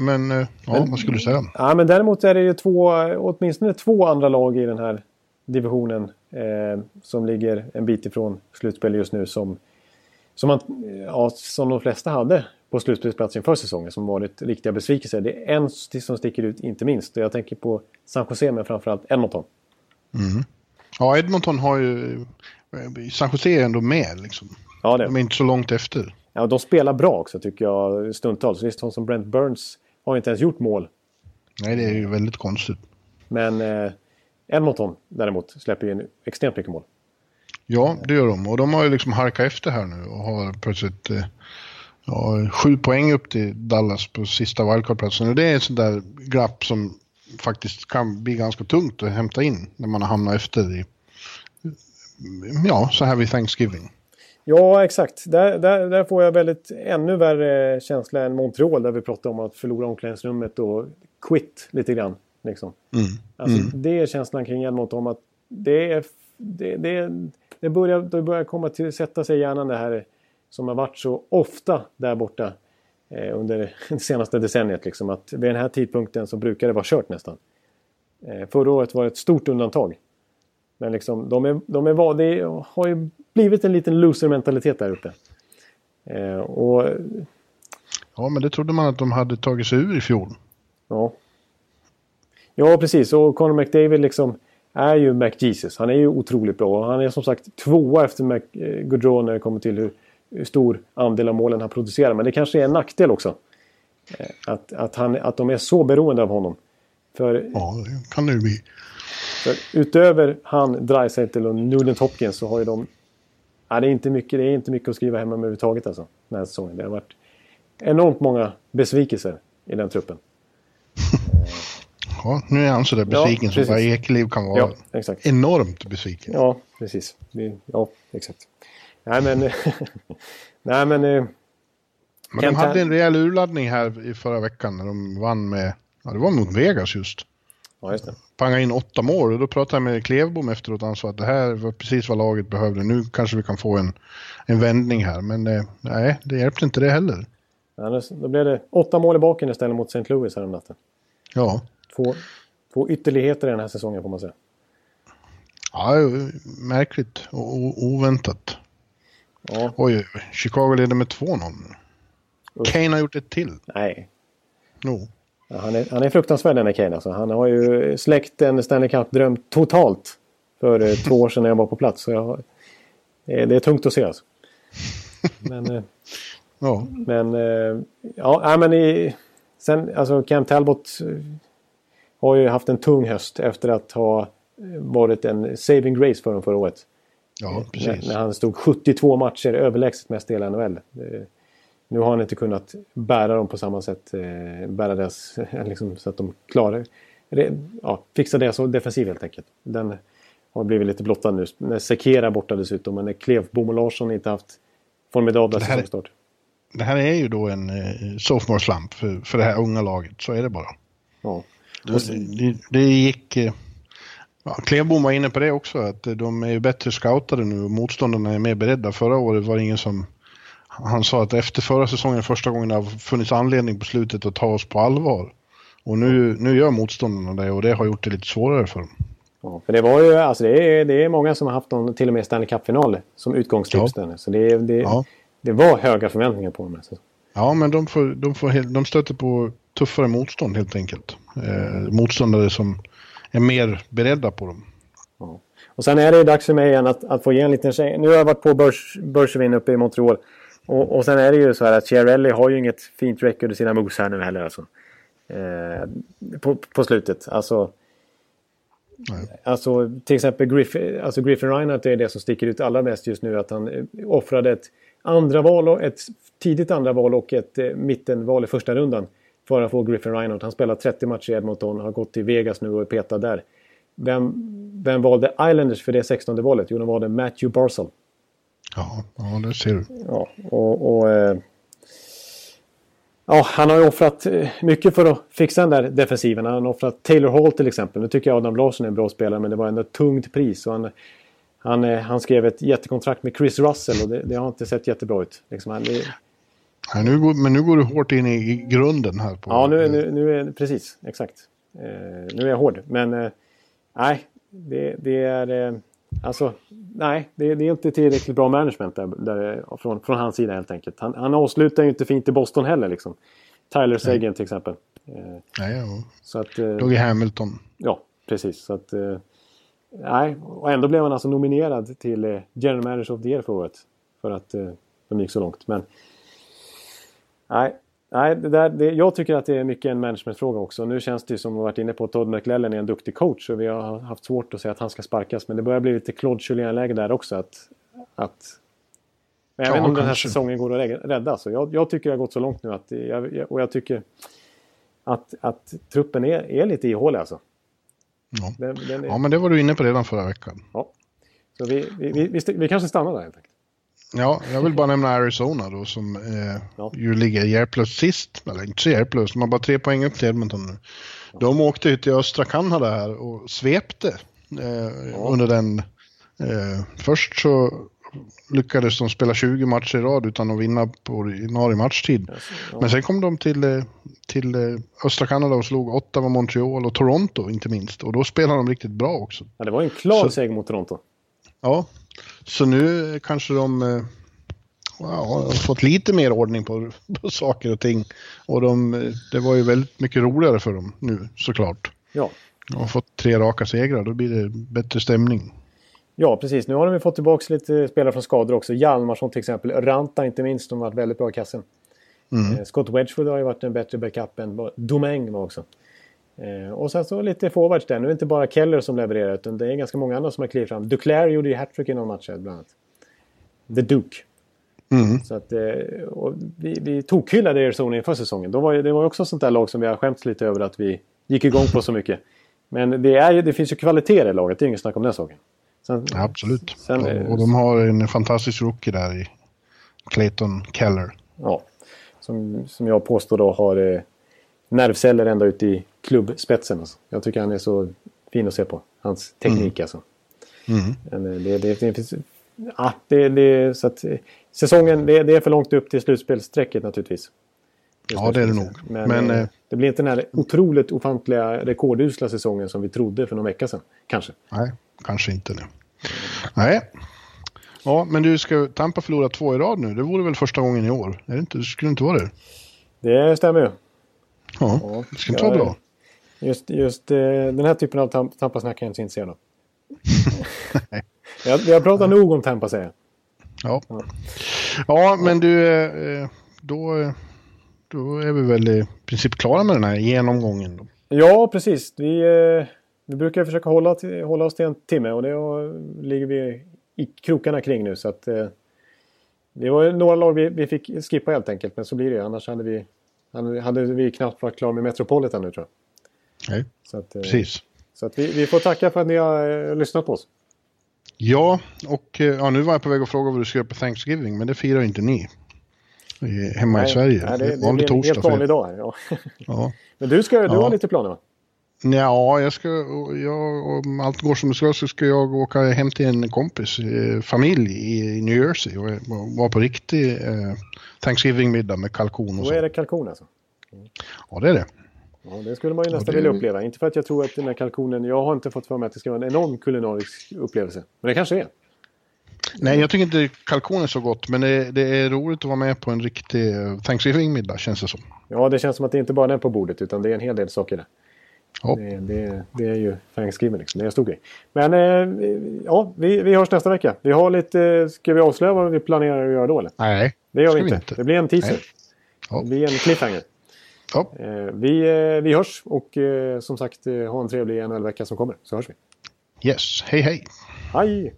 men, eh, ja, men, vad skulle du säga? Ja, men däremot är det ju två, åtminstone två andra lag i den här divisionen eh, som ligger en bit ifrån slutspel just nu som, som, man, ja, som de flesta hade på slutspelsplats inför säsongen som varit riktiga besvikelser. Det är en som sticker ut inte minst. Jag tänker på San Jose men framförallt Edmonton. Mm. Ja, Edmonton har ju... San Jose är ändå med liksom. Ja, det. De är inte så långt efter. Ja, de spelar bra också tycker jag stundtals. Visst, sån som Brent Burns har inte ens gjort mål. Nej, det är ju väldigt konstigt. Men eh, Edmonton däremot släpper ju in extremt mycket mål. Ja, det gör de. Och de har ju liksom harkat efter här nu och har plötsligt eh, ja, sju poäng upp till Dallas på sista wildcardplatsen. Och det är ett sånt där glapp som faktiskt kan bli ganska tungt att hämta in när man har hamnat efter i, ja, så här vid Thanksgiving. Ja, exakt. Där, där, där får jag väldigt ännu värre känsla än Montreal där vi pratade om att förlora omklädningsrummet och quit lite grann. Liksom. Mm. Alltså, Mm. Det är känslan kring Edmonton att det, är, det, det, det, börjar, det börjar komma till sätta sig i hjärnan det här som har varit så ofta där borta eh, under det senaste decenniet. Liksom, att vid den här tidpunkten så brukar det vara kört nästan. Eh, förra året var det ett stort undantag. Men liksom, de, är, de är, det har ju blivit en liten loser-mentalitet där uppe. Eh, och Ja, men det trodde man att de hade tagit sig ur i fjol. Ja. Ja, precis. Och Conor McDavid liksom är ju McJesus. Han är ju otroligt bra. Han är som sagt tvåa efter Mac, eh, när det kommer till hur, hur stor andel av målen han producerar. Men det kanske är en nackdel också. Eh, Att, att, han, att de är så beroende av honom. För, Ja, det kan det ju bli. utöver han, Dreisaitl och Nugent Hopkins så har ju de... Ja, det, är inte mycket, det är inte mycket att skriva hem om överhuvudtaget alltså. Den här säsongen. Det har varit enormt många besvikelser i den truppen. Ja, nu är han så där besviken som precis. varje Ekeliv kan vara. Ja, exakt. Enormt besviken. Ja, precis. Ja, exakt. Nej, men... nej, men... eh, Men de hade en rejäl urladdning här i förra veckan när de vann med, ja det var mot Vegas just. Ja, just det. Pangade in åtta mål och då pratade jag med Klevbom efteråt och han sa att det här var precis vad laget behövde. Nu kanske vi kan få en, en vändning här. Men eh, nej, det hjälpte inte det heller. Annars, då blev det åtta mål i baken istället mot St. Louis här om natten. Ja, Två, två ytterligheter i den här säsongen får man säga. ja märkligt och oväntat. Ja, Oj. Chicago leder med 2-0. Usch. Kane har gjort ett till. nej. No. Ja, han, är, han är fruktansvärd den här Kane alltså. Han har ju släckt en Stanley Cup-dröm totalt. För eh, två år sedan när jag var på plats. Så jag, det, är, tungt att se alltså. Men... eh, Ja, Men eh, ja, men i, sen alltså Cam Talbot har ju haft en tung höst efter att ha varit en saving grace för dem förra året. ja När, precis. när han stod 72 matcher överlägset mest i hela NHL. Nu har han inte kunnat bära dem på samma sätt. eh, Bära deras, liksom, så att de klarar ja, fixa det så defensiv helt enkelt. Den har blivit lite blottad nu. När Sekera borta dessutom. Men när Klevbom och Larsson inte haft formidabla säsongstart. Det här är ju då en eh, sophomore slump för, för det här unga laget. Så är det bara. Ja. Det, det, det gick... eh, Ja, Klebom var inne på det också, att de är bättre scoutade nu och motståndarna är mer beredda. Förra året var det ingen som... Han sa att efter förra säsongen första gången det har funnits anledning på slutet att ta oss på allvar. Och nu, nu gör motståndarna det och det har gjort det lite svårare för dem. Ja, för det var ju, alltså det är, det är många som har haft någon, till och med Stanley Cup-final som utgångstips. Ja. där. Så det, det, Ja. det var höga förväntningar på dem. Alltså. Ja, men de, får, de, får, de stöter på tuffare motstånd helt enkelt. Eh, motståndare som är mer beredda på dem. Ja. Och sen är det ju dags för mig igen att, att få ge en liten. Nu har jag varit på börs, Börsvin uppe i Montreal. Och, och sen är det ju så här att Chiarelli har ju inget fint record i sina moves här nu heller. Alltså. Eh, på, på slutet. Alltså, Nej. alltså till exempel Griff, alltså Griffin Reinhardt är det som sticker ut allra mest just nu. Att han eh, offrade ett andra val och ett tidigt andra val och ett eh, mittenval i första rundan. För att få Griffin Reinhardt. Han spelar 30 matcher i Edmonton, har gått till Vegas nu och är petad där. Vem, vem valde Islanders för det 16 valet? Jo, de valde Matthew Barzal. Ja, ja, det ser du. Ja, och, och, eh, ja, han har ju offrat eh, mycket för att fixa den där defensiven. Han har offrat Taylor Hall till exempel. Nu tycker jag Adam Larsson är en bra spelare men det var ändå ett tungt pris. Och han, han, eh, han skrev ett jättekontrakt med Chris Russell och det, det har inte sett jättebra ut. Liksom, han, det, Ja, nu går, men nu går du hårt in i, i grunden här. På, ja, nu, nu, nu är precis, exakt. Eh, nu är jag hård. Men eh, nej, det, det är... Eh, alltså, nej, det, det är inte tillräckligt bra management där, där, från, från hans sida helt enkelt. Han, han avslutar ju inte fint i Boston heller liksom. Tyler Seguin till exempel. Eh, Nej, ja. så att... Eh, Doggy Hamilton. ja, precis. Så att... Eh, nej, och ändå blev han alltså nominerad till eh, General Manager of the Year förra året. För att eh, de gick så långt. Men... Nej, nej det där, det, jag tycker att det är mycket en managementfråga också. Nu känns det ju som vi varit inne på att Todd McLellan är en duktig coach och vi har haft svårt att säga att han ska sparkas. Men det börjar bli lite Claude Julien-läge där också. Att, att, men jag Ja, vet inte om den här säsongen går att rä- rädda. Så jag, jag tycker det har gått så långt nu att jag, och jag tycker att, att truppen är, är lite ihålig alltså. Ja. Den, den är, ja, men det var du inne på redan förra veckan. ja. Så vi, vi, vi, vi, vi kanske stannar där helt enkelt. Ja, jag vill bara nämna Arizona då som eh, Ja. ju ligger hjälplöst sist. Eller inte så hjälplöst, de har bara tre poäng upp till Edmonton nu. De åkte ju till östra Kanada här och svepte eh, under den. Eh, först så lyckades de spela 20 matcher i rad utan att vinna på ordinarie matchtid. Men sen kom de till, eh, till eh, östra Kanada och slog Ottawa, Montreal och Toronto inte minst. Och då spelade de riktigt bra också. Ja, det var en klar Så- seger mot Toronto. Ja, så nu kanske de eh, ja, har fått lite mer ordning på, på saker och ting. Och de, eh, det var ju väldigt mycket roligare för dem nu såklart. Ja. De har fått tre raka segrar, då blir det bättre stämning. Ja, precis. Nu har de ju fått tillbaka lite spelare från skador också. Hjalmarsson till exempel. Ranta inte minst. De har varit väldigt bra i kassen. Eh, Scott Wedgwood har ju varit en bättre backup än Domingue var också. Eh, och sen så lite forwards där. Nu är det inte bara Keller som levererar utan det är ganska många andra som har klivit fram. Duclair gjorde ju hattrick i någon match här, bland annat. The Duke. Så att, eh, vi, vi tokhyllade Arizona inför säsongen. Då var, det var också sånt där lag som vi har skämts lite över att vi gick igång på så mycket. Men det, är det finns ju kvalitet i det laget, det är inget snack om den saken. Sen, Ja, absolut. Sen, och, och de har en fantastisk rookie där i Clayton Keller. Ja, som, som jag påstår då har eh, nervceller ända ut i klubbspetsen. Alltså. Jag tycker han är så fin att se på. Hans teknik alltså. Men, eh, det, det, det, finns, ja, det, det, så att, eh, säsongen, det, det är för långt upp till slutspelsstrecket naturligtvis. Ja, det är det nog. Men, Men, eh, eh, det blir inte den här otroligt ofantliga rekordusla säsongen som vi trodde för någon vecka sedan. Kanske. Nej, kanske inte det. Nej. Ja, men du, ska Tampa förlora två i rad nu? Det vore väl första gången i år? Är det inte, skulle det inte vara det? Det stämmer ju. Ja, det ska inte vara Ja, bra. Just, just eh, den här typen av tam Tampa-snack är jag inte så intresserad av. jag, jag pratar nog om Tampa säger jag. Ja. ja, men du, eh, då, då är vi väl i princip klara med den här genomgången. Då. Ja, precis. Vi, eh, vi brukar försöka hålla, hålla oss till en timme och det ligger vi i krokarna kring nu. Så att, det var några lag vi, vi fick skippa helt enkelt, men så blir det. Annars hade vi, hade vi knappt varit klara med Metropolitan nu tror jag. Nej, Så att, eh, precis. Så att vi, vi får tacka för att ni har eh, lyssnat på oss. Ja, och eh, ja, nu var jag på väg att fråga vad du ska göra på Thanksgiving, men det firar inte ni. Hemma i Sverige. Nej, det, det vanlig blir en helt vanlig dag. här, Ja. Ja. Men du, ska, du Ja. har lite planer va? Ja, jag ska, jag, om allt går som det ska så ska jag åka hem till en kompis eh, familj i, New Jersey och vara på riktig eh, Thanksgiving-middag med kalkon och Då så. är det kalkon alltså? Ja, det är det. Ja, det skulle man ju nästan det- vilja uppleva. Inte för att jag tror att den här kalkonen... Jag har inte fått för mig att det ska vara en enorm kulinarisk upplevelse. Men det kanske är. Nej, jag tycker inte kalkon är så gott, men det, det är roligt att vara med på en riktig eh, Thanksgiving-middag känns det som. Ja, det känns som att det inte bara är den på bordet utan det är en hel del saker där. Ja, Det, det, det är ju Thanksgiving liksom. Det är en stor grej. Men eh, ja, vi, vi hörs nästa vecka. Vi har lite... Ska vi avslöja vad vi planerar att göra då eller? nej. Det gör vi inte. Det blir en teaser. Ja. Det blir en cliffhanger. Ja, Eh, vi, eh, vi hörs och eh, som sagt ha en trevlig NHL-vecka som kommer. Så hörs vi. yes. Hej, hej. Hej!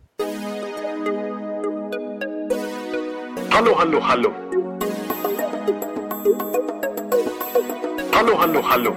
Hallå, hallå, hallå. Hallå, hallå, hallå.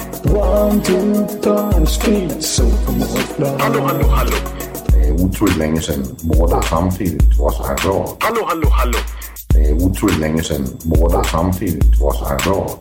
One, two, three, speed, so Hallå, hallå, hallå. Det är otroligt länge sedan båda samtidigt var så här bra. Hallå, hallå, hallå. Det är otroligt länge sedan båda samtidigt var så här bra.